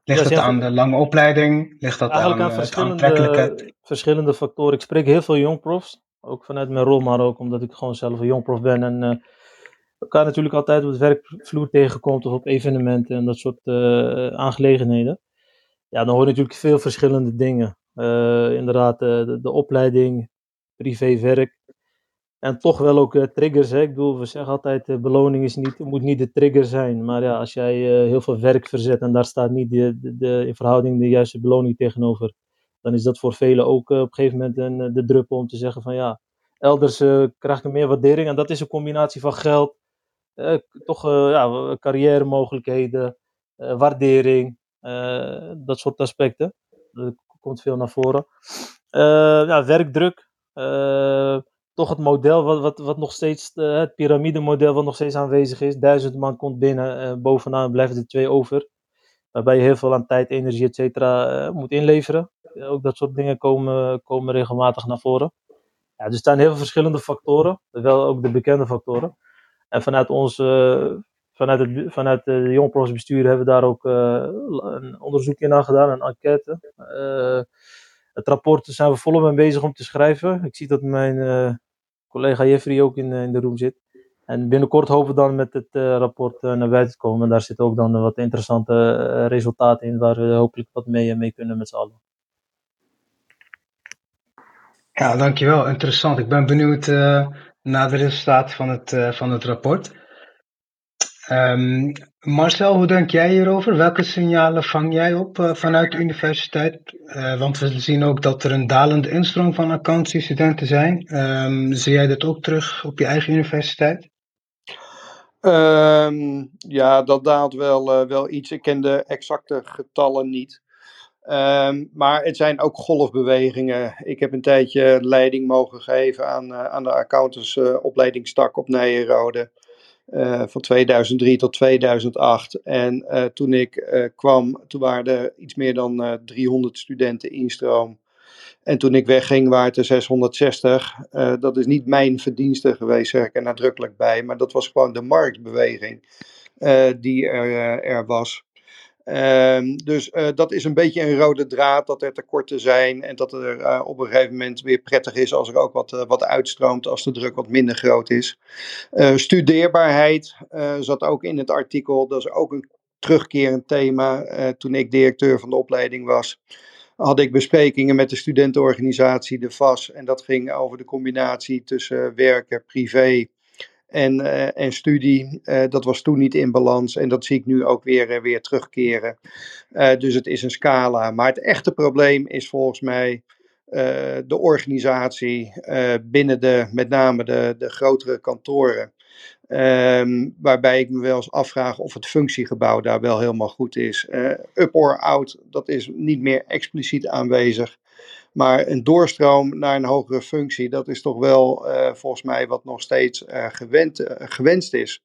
Ligt Ja, het aan de lange opleiding? Ligt dat Eigenlijk aan aan eh, verschillende, verschillende factoren. Ik spreek heel veel jongprofs, ook vanuit mijn rol, maar ook omdat ik gewoon zelf een jongprof ben. En eh elkaar natuurlijk altijd op het werkvloer tegenkomt of op evenementen en dat soort eh, aangelegenheden. Ja, dan hoor je natuurlijk veel verschillende dingen. Inderdaad, de, de opleiding, privé-werk. En toch wel ook triggers. Hè? Ik bedoel, we zeggen altijd, uh, beloning is niet, moet niet de trigger zijn. Maar ja, als jij heel veel werk verzet en daar staat niet de, de, de, in verhouding de juiste beloning tegenover, dan is dat voor velen ook op een gegeven moment een, de druppel om te zeggen van ja, elders krijg ik meer waardering. En dat is een combinatie van geld, toch ja, carrière mogelijkheden, waardering, dat soort aspecten. Dat komt veel naar voren. ja, werkdruk toch het model wat, wat, wat nog steeds, uh, het piramidemodel wat nog steeds aanwezig is. Duizend man komt binnen, uh, bovenaan blijven er twee over. Waarbij je heel veel aan tijd, energie, et cetera uh, moet inleveren. ook dat soort dingen komen, komen regelmatig naar voren. Ja, dus er staan heel veel verschillende factoren, wel ook de bekende factoren. En vanuit ons, vanuit het, vanuit de jongprofsbestuur hebben we daar ook een onderzoekje naar gedaan, een enquête. het rapport zijn we volop mee bezig om te schrijven. Ik zie dat mijn collega Jeffrey ook in, in de room zit. En binnenkort hopen we dan met het uh, rapport uh, naar buiten te komen. En daar zitten ook dan wat interessante resultaten in, waar we hopelijk wat mee, mee kunnen met z'n allen. Ja, dankjewel. Interessant. Ik ben benieuwd naar de resultaten van het, van het rapport. Um, Marcel, hoe denk jij hierover? Welke signalen vang jij op uh, vanuit de universiteit? Uh, want we zien ook dat er een dalende instroom van accountancy-studenten zijn. Um, zie jij dat ook terug op je eigen universiteit? Um, ja, dat daalt wel, uh, wel iets. Ik ken de exacte getallen niet. Maar het zijn ook golfbewegingen. Ik heb een tijdje leiding mogen geven aan, aan de accountantsopleidingstak op Nijenrode. Uh, van 2003 tot 2008. En uh, toen ik uh, kwam, toen waren er iets meer dan 300 studenten instroom. En toen ik wegging, waren het er 660. dat is niet mijn verdienste geweest, zeg ik er nadrukkelijk bij. Maar dat was gewoon de marktbeweging die er, er was. Um, dus uh, dat is een beetje een rode draad, dat er tekorten zijn en dat er uh, op een gegeven moment weer prettig is als er ook wat, uh, wat uitstroomt, als de druk wat minder groot is. studeerbaarheid zat ook in het artikel, dat is ook een terugkerend thema. toen ik directeur van de opleiding was, had ik besprekingen met de studentenorganisatie, de VAS, en dat ging over de combinatie tussen werken, privé en, uh, en studie. Uh, dat was toen niet in balans en dat zie ik nu ook weer, uh, weer terugkeren. dus het is een scala. Maar het echte probleem is volgens mij de organisatie binnen de, met name de, de grotere kantoren. Um, waarbij ik me wel eens afvraag of het functiegebouw daar wel helemaal goed is. up or out, dat is niet meer expliciet aanwezig. Maar een doorstroom naar een hogere functie, dat is toch wel uh, volgens mij wat nog steeds gewend, uh, gewenst is.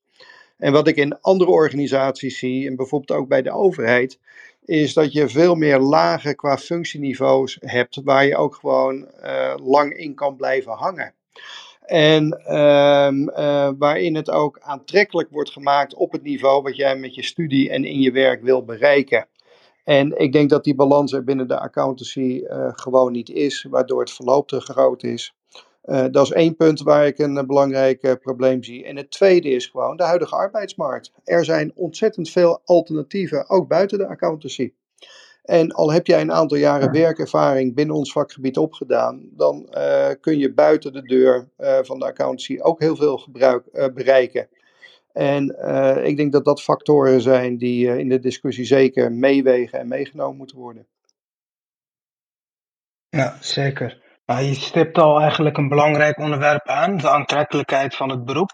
En wat ik in andere organisaties zie, en bijvoorbeeld ook bij de overheid, is dat je veel meer lagen qua functieniveaus hebt, waar je ook gewoon lang in kan blijven hangen. En ehm, waarin het ook aantrekkelijk wordt gemaakt op het niveau wat jij met je studie en in je werk wil bereiken. En ik denk dat die balans er binnen de accountancy uh, gewoon niet is, waardoor het verloop te groot is. Uh, dat is één punt waar ik een, een belangrijk probleem zie. En het tweede is gewoon de huidige arbeidsmarkt. Er zijn ontzettend veel alternatieven, ook buiten de accountancy. En al heb jij een aantal jaren werkervaring binnen ons vakgebied opgedaan, dan kun je buiten de deur van de accountancy ook heel veel gebruik, bereiken. En uh, ik denk dat dat factoren zijn die uh, in de discussie zeker meewegen en meegenomen moeten worden. Ja, zeker. Je stipt al eigenlijk een belangrijk onderwerp aan, de aantrekkelijkheid van het beroep.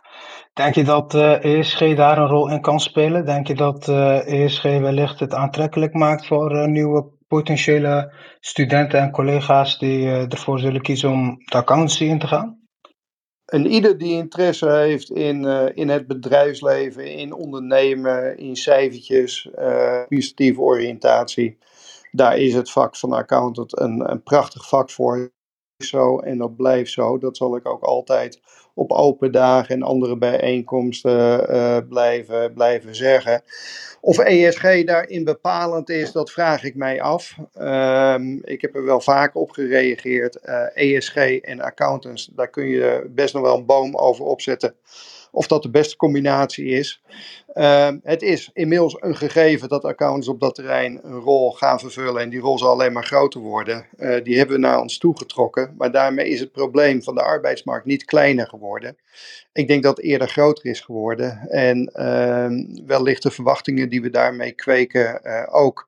Denk je dat uh, eh, ESG daar een rol in kan spelen? Denk je dat ESG wellicht het aantrekkelijk maakt voor nieuwe potentiële studenten en collega's die ervoor zullen kiezen om de accountancy in te gaan? En ieder die interesse heeft in, uh, in het bedrijfsleven, in ondernemen, in cijfertjes, uh, oriëntatie, daar is het vak van accountant een, een prachtig vak voor. Zo en dat blijft zo. Dat zal ik ook altijd op open dagen en andere bijeenkomsten uh, blijven, blijven zeggen. Of ESG daarin bepalend is, dat vraag ik mij af. Um, ik heb er wel vaak op gereageerd. ESG en accountants, daar kun je best nog wel een boom over opzetten. Of dat de beste combinatie is. Ehm, het is inmiddels een gegeven dat accountants op dat terrein een rol gaan vervullen en die rol zal alleen maar groter worden. Uh, die hebben we naar ons toegetrokken, maar daarmee is het probleem van de arbeidsmarkt niet kleiner geworden. Ik denk dat het eerder groter is geworden en uh, wellicht de verwachtingen die we daarmee kweken uh, ook.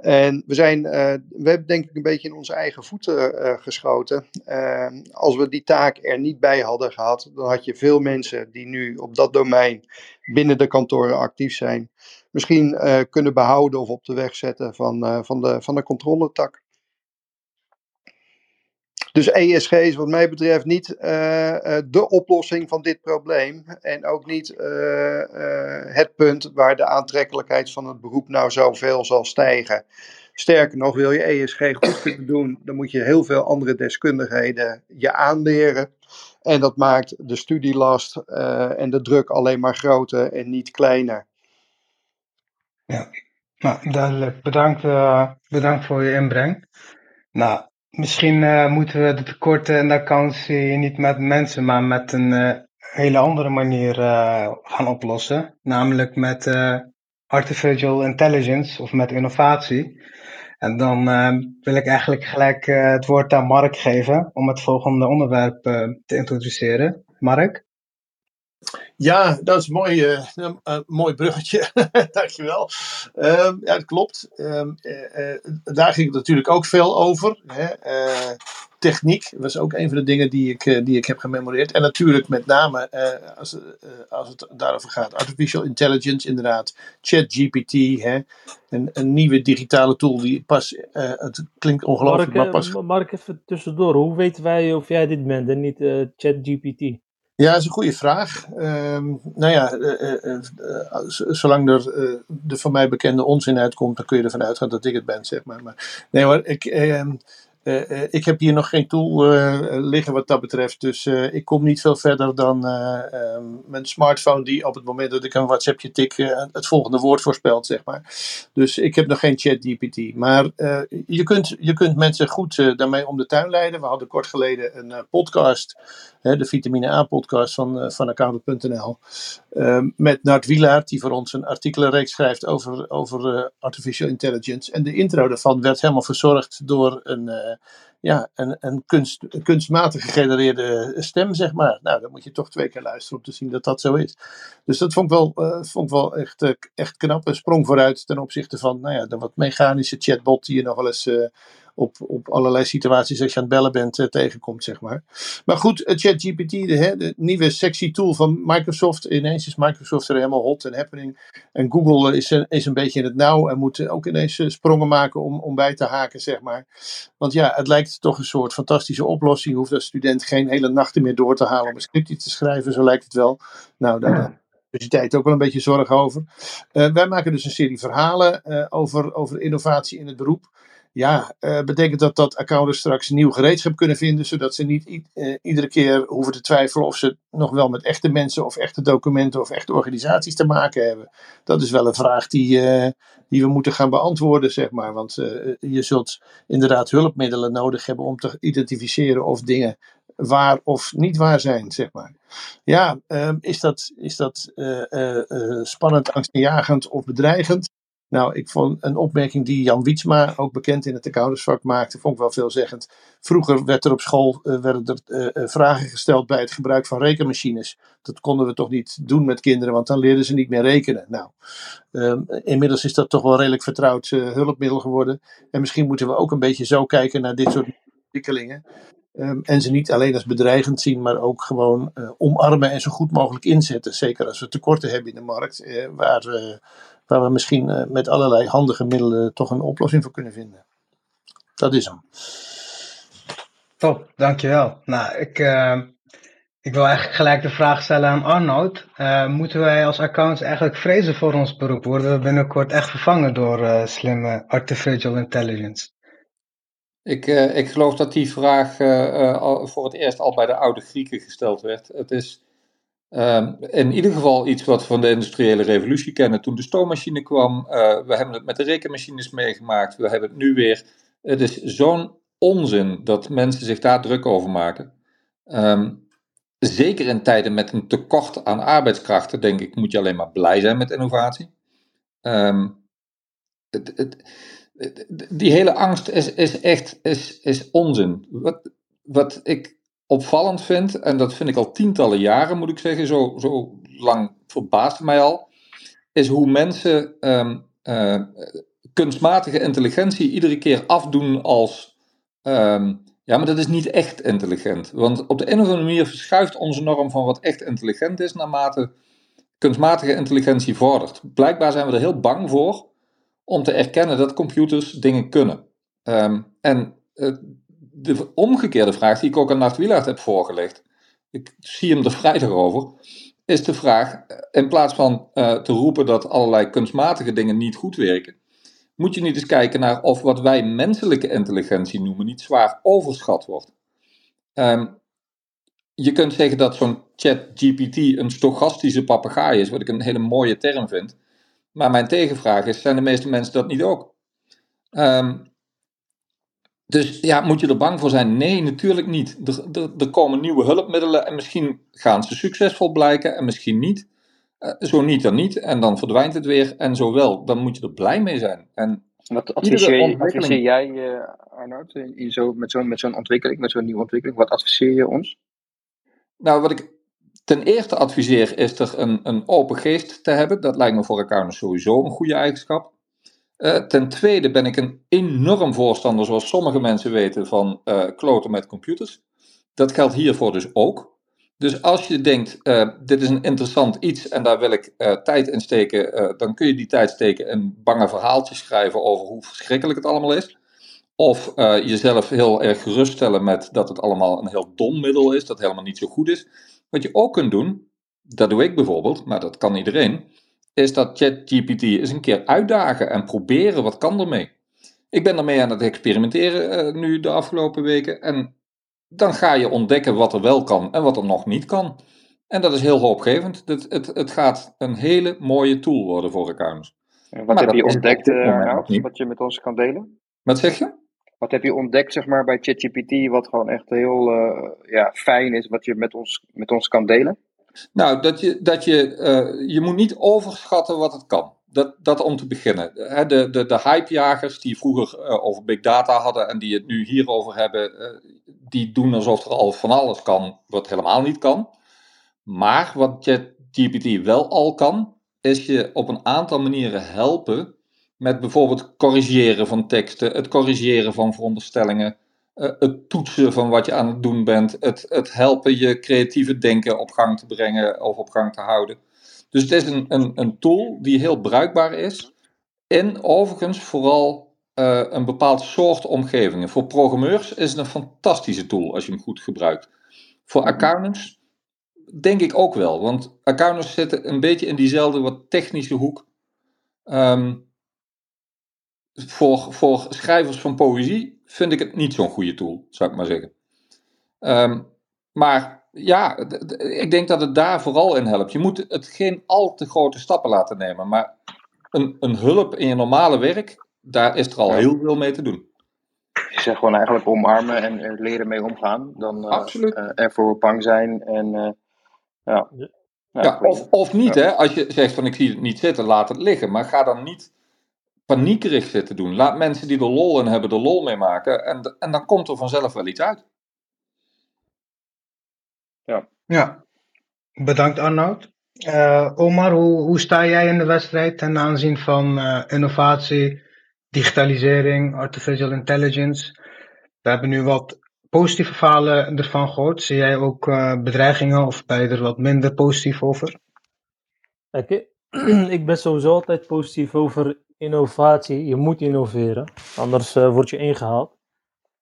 En we, zijn, uh, we hebben denk ik een beetje in onze eigen voeten geschoten. Ehm, als we die taak er niet bij hadden gehad, dan had je veel mensen die nu op dat domein binnen de kantoren actief zijn, misschien uh, kunnen behouden of op de weg zetten van, uh, van, de, van de controletak. Dus ESG is wat mij betreft niet uh, de oplossing van dit probleem. En ook niet het punt waar de aantrekkelijkheid van het beroep nou zoveel zal stijgen. Sterker nog, wil je ESG goed kunnen doen, dan moet je heel veel andere deskundigheden je aanleren. En dat maakt de studielast uh, en de druk alleen maar groter en niet kleiner. Ja, nou, duidelijk. Bedankt, uh, bedankt voor je inbreng. Nou, misschien uh, moeten we de tekorten in de accountancy niet met mensen, maar met een hele andere manier gaan oplossen. Namelijk met artificial intelligence of met innovatie. En dan uh, wil ik eigenlijk gelijk uh, het woord aan Mark geven om het volgende onderwerp uh, te introduceren. Mark? Ja, dat is een mooi, mooi bruggetje. Dankjewel. Um, ja, dat klopt. Um, daar ging het natuurlijk ook veel over. Hè techniek was ook een van de dingen die ik, die ik heb gememoreerd. En natuurlijk met name uh, als, uh, als het daarover gaat, artificial intelligence inderdaad, ChatGPT, hè, een, een nieuwe digitale tool die pas, het klinkt ongelooflijk, Mark, maar pas... Mark, even tussendoor, hoe weten wij of jij dit bent en niet ChatGPT? Ja, dat is een goede vraag. Um, nou ja, uh, uh, uh, zolang er de van mij bekende onzin uitkomt, dan kun je ervan uitgaan dat ik het ben, zeg maar. maar nee hoor, ik, ehm, uh, uh, ik heb hier nog geen tool uh, liggen wat dat betreft. Dus ik kom niet veel verder dan um, mijn smartphone, die op het moment dat ik een WhatsAppje tik, het volgende woord voorspelt, zeg maar. Dus ik heb nog geen ChatGPT. Maar je, kunt, je kunt mensen goed daarmee om de tuin leiden. We hadden kort geleden een podcast, de Vitamine A-podcast van, van Accountant.nl. Ehm, met Nart Wielaert, die voor ons een artikelenreeks schrijft over, over artificial intelligence. En de intro daarvan werd helemaal verzorgd door een ja, een, een, kunst, kunstmatig gegenereerde stem, zeg maar. Nou, dan moet je toch twee keer luisteren om te zien dat dat zo is. Dus dat vond ik wel, uh, vond ik wel echt, uh, echt knap. Een sprong vooruit ten opzichte van nou ja, de wat mechanische chatbot die je nog wel eens op, op allerlei situaties als je aan het bellen bent tegenkomt, zeg maar. Maar goed, ChatGPT, de, de nieuwe sexy tool van Microsoft. Ineens is Microsoft er helemaal hot en happening. En Google is, is een beetje in het nauw en moet ook ineens sprongen maken om, om bij te haken, zeg maar. Want ja, het lijkt toch een soort fantastische oplossing. Je hoeft als student geen hele nachten meer door te halen om een scriptje te schrijven, zo lijkt het wel. Nou, daar universiteit ook wel een beetje zorgen over. Uh, wij maken dus een serie verhalen uh, over, over innovatie in het beroep. Ja, uh, betekent dat dat accountants straks nieuw gereedschap kunnen vinden, zodat ze niet iedere keer hoeven te twijfelen of ze nog wel met echte mensen of echte documenten of echte organisaties te maken hebben. Dat is wel een vraag die, die we moeten gaan beantwoorden, zeg maar. Want je zult inderdaad hulpmiddelen nodig hebben om te identificeren of dingen waar of niet waar zijn, zeg maar. Ja, uh, is dat, is dat spannend, angstaanjagend of bedreigend? Nou, ik vond een opmerking die Jan Wietsma, ook bekend in het accountantsvak, maakte, vond ik wel veelzeggend. Vroeger werd er op school werden er, vragen gesteld bij het gebruik van rekenmachines. Dat konden we toch niet doen met kinderen, want dan leerden ze niet meer rekenen. Nou, um, inmiddels is dat toch wel redelijk vertrouwd hulpmiddel geworden. En misschien moeten we ook een beetje zo kijken naar dit soort ontwikkelingen. Um, en ze niet alleen als bedreigend zien, maar ook gewoon omarmen en zo goed mogelijk inzetten. Zeker als we tekorten hebben in de markt, waar, uh, waar we misschien met allerlei handige middelen toch een oplossing voor kunnen vinden. Dat is hem. Top, dankjewel. Nou, ik, ik wil eigenlijk gelijk de vraag stellen aan Arnoud. moeten wij als accountants eigenlijk vrezen voor ons beroep? Worden we binnenkort echt vervangen door slimme artificial intelligence? Ik, uh, ik geloof dat die vraag uh, voor het eerst al bij de oude Grieken gesteld werd. Het is um, in ieder geval iets wat we van de industriële revolutie kennen. Toen de stoommachine kwam, uh, we hebben het met de rekenmachines meegemaakt, we hebben het nu weer. Het is zo'n onzin dat mensen zich daar druk over maken. Um, zeker in tijden met een tekort aan arbeidskrachten, denk ik, moet je alleen maar blij zijn met innovatie. Ehm, het, het, die hele angst is, is echt is, is onzin. Wat, wat ik opvallend vind, en dat vind ik al tientallen jaren moet ik zeggen, zo, zo lang verbaast mij al, is hoe mensen um, uh, kunstmatige intelligentie iedere keer afdoen als. Um, ja, maar dat is niet echt intelligent. Want op de een of andere manier verschuift onze norm van wat echt intelligent is naarmate kunstmatige intelligentie vordert. Blijkbaar zijn we er heel bang voor om te erkennen dat computers dingen kunnen. Um, en uh, de omgekeerde vraag die ik ook aan Nart Wielaert heb voorgelegd, ik zie hem er vrijdag over, is de vraag, in plaats van uh, te roepen dat allerlei kunstmatige dingen niet goed werken, moet je niet eens kijken naar of wat wij menselijke intelligentie noemen niet zwaar overschat wordt. Um, je kunt zeggen dat zo'n chat-GPT een stochastische papegaai is, wat ik een hele mooie term vind. Maar mijn tegenvraag is, zijn de meeste mensen dat niet ook? Um, dus ja, moet je er bang voor zijn? Nee, natuurlijk niet. Er, er, er, komen nieuwe hulpmiddelen en misschien gaan ze succesvol blijken en misschien niet. Uh, zo niet dan niet en dan verdwijnt het weer en zo wel. Dan moet je er blij mee zijn. En wat adviseer, adviseer jij, uh, Arnoud, in, in zo, met zo'n ontwikkeling, met zo'n nieuwe ontwikkeling? Wat adviseer je ons? Nou, wat ik ten eerste adviseer is er een, een open geest te hebben. Dat lijkt me voor accountants sowieso een goede eigenschap. Uh, ten tweede ben ik een enorm voorstander, zoals sommige mensen weten, van uh, kloten met computers. Dat geldt hiervoor dus ook. Dus als je denkt, uh, dit is een interessant iets en daar wil ik tijd in steken, dan kun je die tijd steken in bange verhaaltjes schrijven over hoe verschrikkelijk het allemaal is. Of jezelf heel erg geruststellen met dat het allemaal een heel dom middel is, dat helemaal niet zo goed is. Wat je ook kunt doen, dat doe ik bijvoorbeeld, maar dat kan iedereen is dat ChatGPT eens een keer uitdagen en proberen wat kan ermee. Ik ben ermee aan het experimenteren uh, nu de afgelopen weken en dan ga je ontdekken wat er wel kan en wat er nog niet kan. En dat is heel hoopgevend. Het, het, het gaat een hele mooie tool worden voor accountants. En wat maar heb je ontdekt, uh, wat je met ons kan delen? Wat zeg je? Wat heb je ontdekt zeg maar, bij ChatGPT, wat gewoon echt heel uh, ja, fijn is, wat je met ons, met ons kan delen? Nou, dat je, dat je, uh, je moet niet overschatten wat het kan. Dat, dat om te beginnen. De, de, de hypejagers die vroeger uh, over big data hadden en die het nu hierover hebben, uh, die doen alsof er al van alles kan wat helemaal niet kan. Maar wat ChatGPT wel al kan, is je op een aantal manieren helpen met bijvoorbeeld corrigeren van teksten, het corrigeren van veronderstellingen, uh, het toetsen van wat je aan het doen bent, het, het helpen je creatieve denken op gang te brengen of op gang te houden. Dus het is een, een, een tool die heel bruikbaar is in overigens vooral uh, een bepaald soort omgevingen. Voor programmeurs is het een fantastische tool als je hem goed gebruikt. Voor accountants denk ik ook wel, want accountants zitten een beetje in diezelfde wat technische hoek. Um, voor, voor schrijvers van poëzie vind ik het niet zo'n goede tool, zou ik maar zeggen. Um, maar ja, ik denk dat het daar vooral in helpt. Je moet het geen al te grote stappen laten nemen, maar een, een hulp in je normale werk, daar is er al heel veel mee te doen. Je zegt gewoon eigenlijk omarmen en er leren mee omgaan. Dan uh, Absoluut. Uh, ervoor bang zijn en uh, ja. ja. ja of, of niet, ja. hè? Als je zegt van ik zie het niet zitten, laat het liggen. Maar ga dan niet paniekerig zitten doen. Laat mensen die er lol in hebben, er lol mee maken. En, en dan komt er vanzelf wel iets uit. Ja. Ja. Bedankt Arnoud. Uh, Omar, hoe, hoe sta jij in de wedstrijd ten aanzien van uh, innovatie, digitalisering, artificial intelligence? We hebben nu wat positieve verhalen ervan gehoord. Zie jij ook uh, bedreigingen of ben je er wat minder positief over? Kijk, ik ben sowieso altijd positief over innovatie. Je moet innoveren, anders uh, word je ingehaald.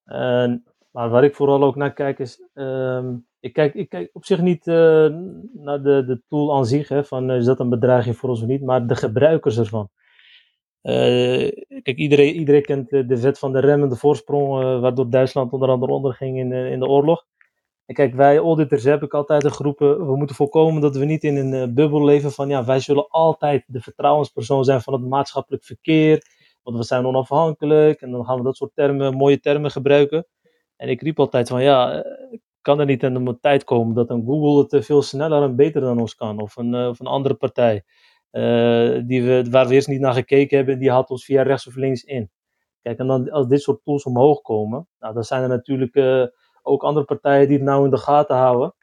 En, maar waar ik vooral ook naar kijk is, um, ik, kijk, ik kijk op zich niet uh, naar de, de tool aan zich, hè, van is dat een bedreiging voor ons of niet, maar de gebruikers ervan. Kijk, iedereen, iedereen kent de, de wet van de remmende voorsprong, waardoor Duitsland onder andere onderging in, in de oorlog. En kijk, wij auditors heb ik altijd geroepen, we moeten voorkomen dat we niet in een uh, bubbel leven van, ja, wij zullen altijd de vertrouwenspersoon zijn van het maatschappelijk verkeer, want we zijn onafhankelijk en dan gaan we dat soort termen, mooie termen gebruiken. En ik riep altijd van, ja, kan er niet in de tijd komen dat een Google het veel sneller en beter dan ons kan. Of een, of een andere partij. die we, waar we eerst niet naar gekeken hebben, die haalt ons via rechts of links in. Kijk, en dan als dit soort tools omhoog komen, nou, dan zijn er natuurlijk ook andere partijen die het nou in de gaten houden.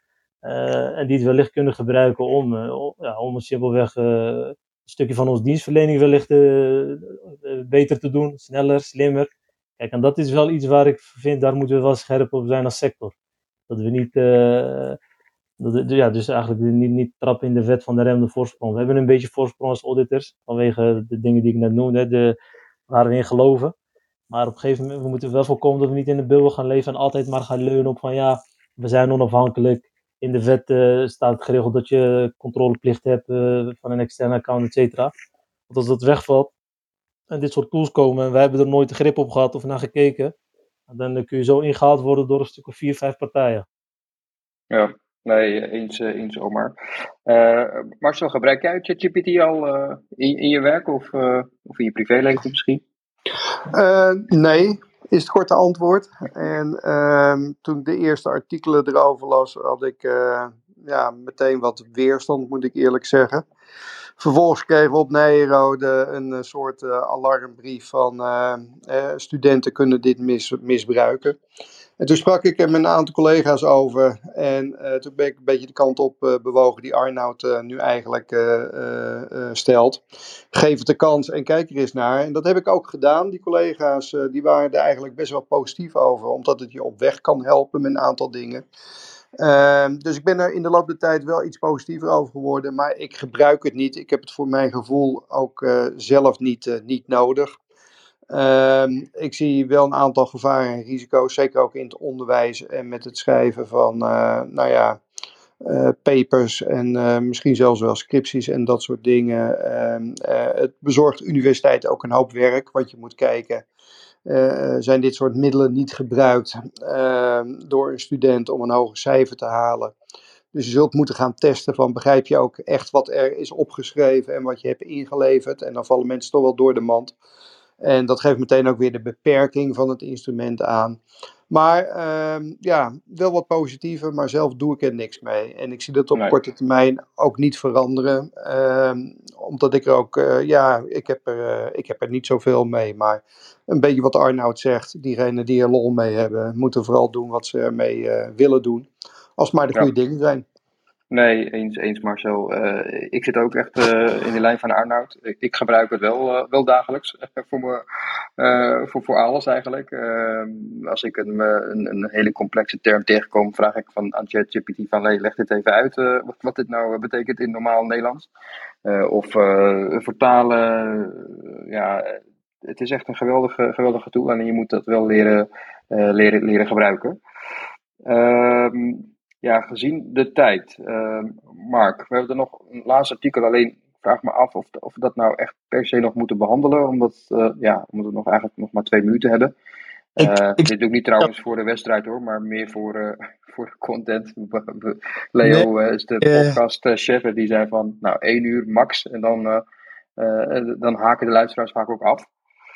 en die het wellicht kunnen gebruiken om, ja, om simpelweg een stukje van onze dienstverlening wellicht beter te doen, sneller, slimmer. Kijk, en dat is wel iets waar ik vind, daar moeten we wel scherp op zijn als sector. Dat we niet, dat, ja, dus eigenlijk niet, niet trappen in de vet van de rem de voorsprong. We hebben een beetje voorsprong als auditors, vanwege de dingen die ik net noemde, de, waar we in geloven. Maar op een gegeven moment, we moeten wel voorkomen dat we niet in de bubbel gaan leven en altijd maar gaan leunen op van ja, we zijn onafhankelijk. In de wet uh, staat geregeld dat je controleplicht hebt uh, van een externe account, et cetera. Want als dat wegvalt, en dit soort tools komen en wij hebben er nooit de grip op gehad of naar gekeken, dan kun je zo ingehaald worden door een stuk of vier, vijf partijen. Ja, nee, eens, eh, eens Omar. Uh, Marcel, gebruik jij ChatGPT al in, in je werk of, of in je privéleven misschien? Nee, is het korte antwoord. En ehm, toen ik de eerste artikelen erover las, had ik ja, meteen wat weerstand, moet ik eerlijk zeggen. Vervolgens kregen we op Nijrode een eh, soort alarmbrief van studenten kunnen dit mis, misbruiken. En toen sprak ik er met een aantal collega's over en toen ben ik een beetje de kant op bewogen die Arnoud nu eigenlijk stelt. Geef het de kans en kijk er eens naar. En dat heb ik ook gedaan. Die collega's die waren er eigenlijk best wel positief over, omdat het je op weg kan helpen met een aantal dingen. Ehm, dus ik ben er in de loop der tijd wel iets positiever over geworden, maar ik gebruik het niet. Ik heb het voor mijn gevoel ook zelf niet, niet nodig. Ehm, ik zie wel een aantal gevaren en risico's, zeker ook in het onderwijs en met het schrijven van, uh, nou ja, papers en misschien zelfs wel scripties en dat soort dingen. Ehm, het bezorgt universiteit ook een hoop werk, want je moet kijken zijn dit soort middelen niet gebruikt uh, door een student om een hoger cijfer te halen. Dus je zult moeten gaan testen van begrijp je ook echt wat er is opgeschreven en wat je hebt ingeleverd. En dan vallen mensen toch wel door de mand. En dat geeft meteen ook weer de beperking van het instrument aan. Maar uh, ja, wel wat positiever, maar zelf doe ik er niks mee. En ik zie dat op nee. korte termijn ook niet veranderen. Uh, omdat ik er ook, uh, ja, ik heb er, uh, ik heb er niet zoveel mee. Maar een beetje wat Arnoud zegt, diegenen die er lol mee hebben, moeten vooral doen wat ze ermee uh, willen doen. Als het maar de goede ja. dingen zijn. Nee, eens, eens Marcel. Uh, ik zit ook echt uh, in de lijn van Arnoud. Ik, ik gebruik het wel, uh, wel dagelijks voor, me, voor, voor alles eigenlijk. Als ik een, een, een, hele complexe term tegenkom, vraag ik van, aan ChatGPT van leg dit even uit wat, wat dit nou betekent in normaal Nederlands. of vertalen. ja, het is echt een geweldige, geweldige tool en je moet dat wel leren, leren, leren gebruiken. Ehm ja, gezien de tijd, uh, Mark, we hebben er nog een laatste artikel. Alleen ik vraag me af of, of we dat nou echt per se nog moeten behandelen, omdat, uh, ja, omdat we nog eigenlijk nog maar twee minuten hebben. Uh, ik, ik, dit doe ik niet trouwens voor de wedstrijd hoor, maar meer voor, uh, voor de content. Leo nee, is de podcastchef en die zei van, nou, één uur max en dan, dan haken de luisteraars vaak ook af.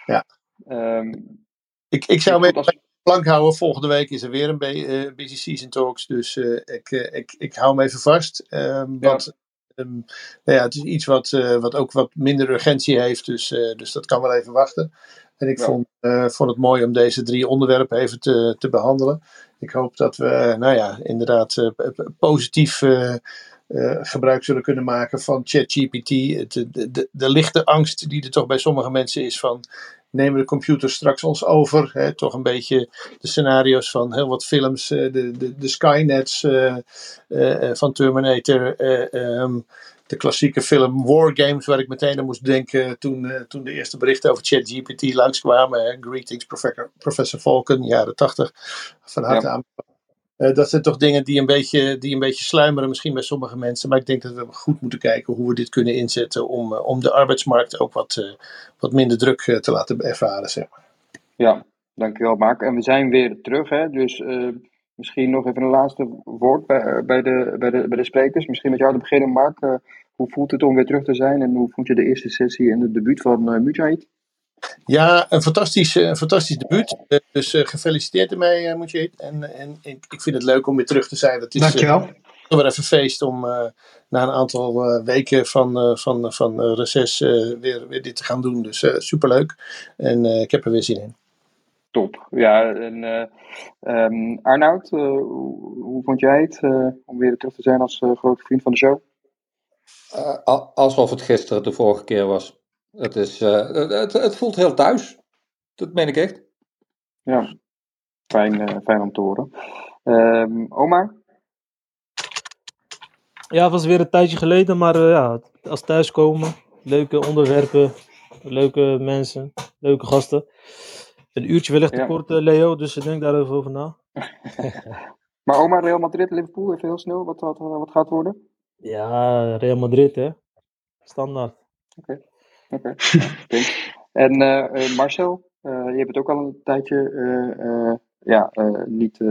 Ja. Um, ik, ik zou als plank houden. Volgende week is er weer een uh, Busy Season Talks. Dus uh, ik, uh, ik, ik hou hem even vast. Um, ja. Want um, nou ja, het is iets wat, wat ook wat minder urgentie heeft. Dus, dus dat kan wel even wachten. En ik ja. vond, vond het mooi om deze drie onderwerpen even te, te behandelen. Ik hoop dat we, nou ja, inderdaad positief uh, gebruik zullen kunnen maken van ChatGPT. De, de, de, de, lichte angst die er toch bij sommige mensen is van nemen de computers straks ons over. Hè? Toch een beetje de scenario's van heel wat films, uh, de, de, de Skynets uh, van Terminator. Um, de klassieke film War Games, waar ik meteen aan moest denken toen, toen de eerste berichten over ChatGPT langskwamen. Hè? Greetings, Professor, Professor Falcon, jaren 80. Van harte ja. aan. Uh, dat zijn toch dingen die een, beetje, die een beetje sluimeren misschien bij sommige mensen. Maar ik denk dat we goed moeten kijken hoe we dit kunnen inzetten om, uh, om de arbeidsmarkt ook wat, uh, wat minder druk te laten ervaren. Zeg maar. Ja, dankjewel Mark. En we zijn weer terug, hè? dus misschien nog even een laatste woord bij, bij, de, bij, de, bij de sprekers. Misschien met jou te beginnen Mark. hoe voelt het om weer terug te zijn en hoe vond je de eerste sessie en het debuut van Mujahid? Ja, een fantastisch, een fantastisch debuut. Uh, dus uh, gefeliciteerd ermee, uh, Mujahid. En, en ik, ik vind het leuk om weer terug te zijn. Dat is, Dankjewel. toch weer even feest om na een aantal weken van, van, van reces weer, weer dit te gaan doen. Dus superleuk. En ik heb er weer zin in. Top. Ja, en um, Arnoud, hoe, hoe, vond jij het om weer terug te zijn als grote vriend van de show? alsof het gisteren de vorige keer was. Het, is, uh, het, het, voelt heel thuis. Dat meen ik echt. Ja, fijn, uh, fijn om te horen. Um, Omar? Ja, het was weer een tijdje geleden, maar uh, ja, als thuiskomen, leuke onderwerpen, leuke mensen, leuke gasten. Een uurtje wellicht te ja. kort, Leo, dus ik denk daar even over na. maar Omar, Real Madrid, Liverpool, even heel snel, wat, wat, wat gaat worden? Ja, Real Madrid, hè. Standaard. Oké. Okay. Okay. en uh, Marcel, uh, je bent ook al een tijdje ja, niet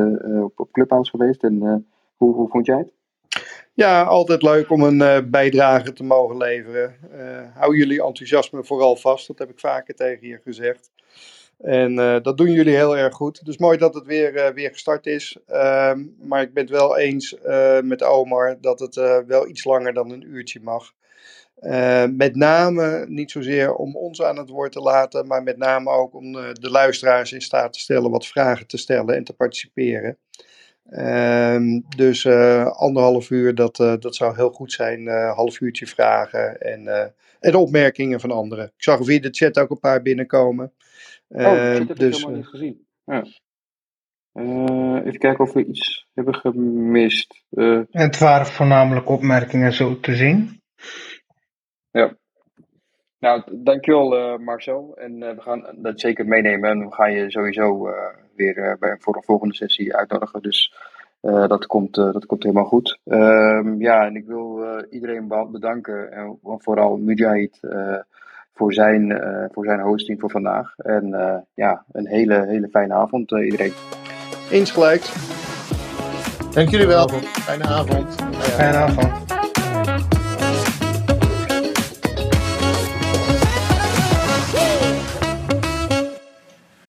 op, op Clubhouse geweest. En hoe, hoe vond jij het? Ja, altijd leuk om een bijdrage te mogen leveren. hou jullie enthousiasme vooral vast, dat heb ik vaker tegen je gezegd. En dat doen jullie heel erg goed. Dus mooi dat het weer, weer gestart is. Ehm, maar ik ben het wel eens met Omar dat het wel iets langer dan een uurtje mag. Uh, met name niet zozeer om ons aan het woord te laten, maar met name ook om uh, de luisteraars in staat te stellen wat vragen te stellen en te participeren. Uh, dus uh, anderhalf uur, dat, dat zou heel goed zijn. half uurtje vragen en, en opmerkingen van anderen. Ik zag via de chat ook een paar binnenkomen. oh, dat heb ik dus, helemaal niet gezien. Ja. even kijken of we iets hebben gemist. Het waren voornamelijk opmerkingen zo te zien. Ja. Nou, dankjewel uh, Marcel. En uh, we gaan dat zeker meenemen. En we gaan je sowieso uh, weer bij, voor een volgende sessie uitnodigen. Dus dat, komt, dat komt helemaal goed. Ehm, ja, en ik wil iedereen bedanken. En vooral Mujahid voor, zijn, voor zijn hosting voor vandaag. En ja, een hele, hele fijne avond iedereen. Insgelijks. Dank jullie wel. Fijne avond. Fijne avond.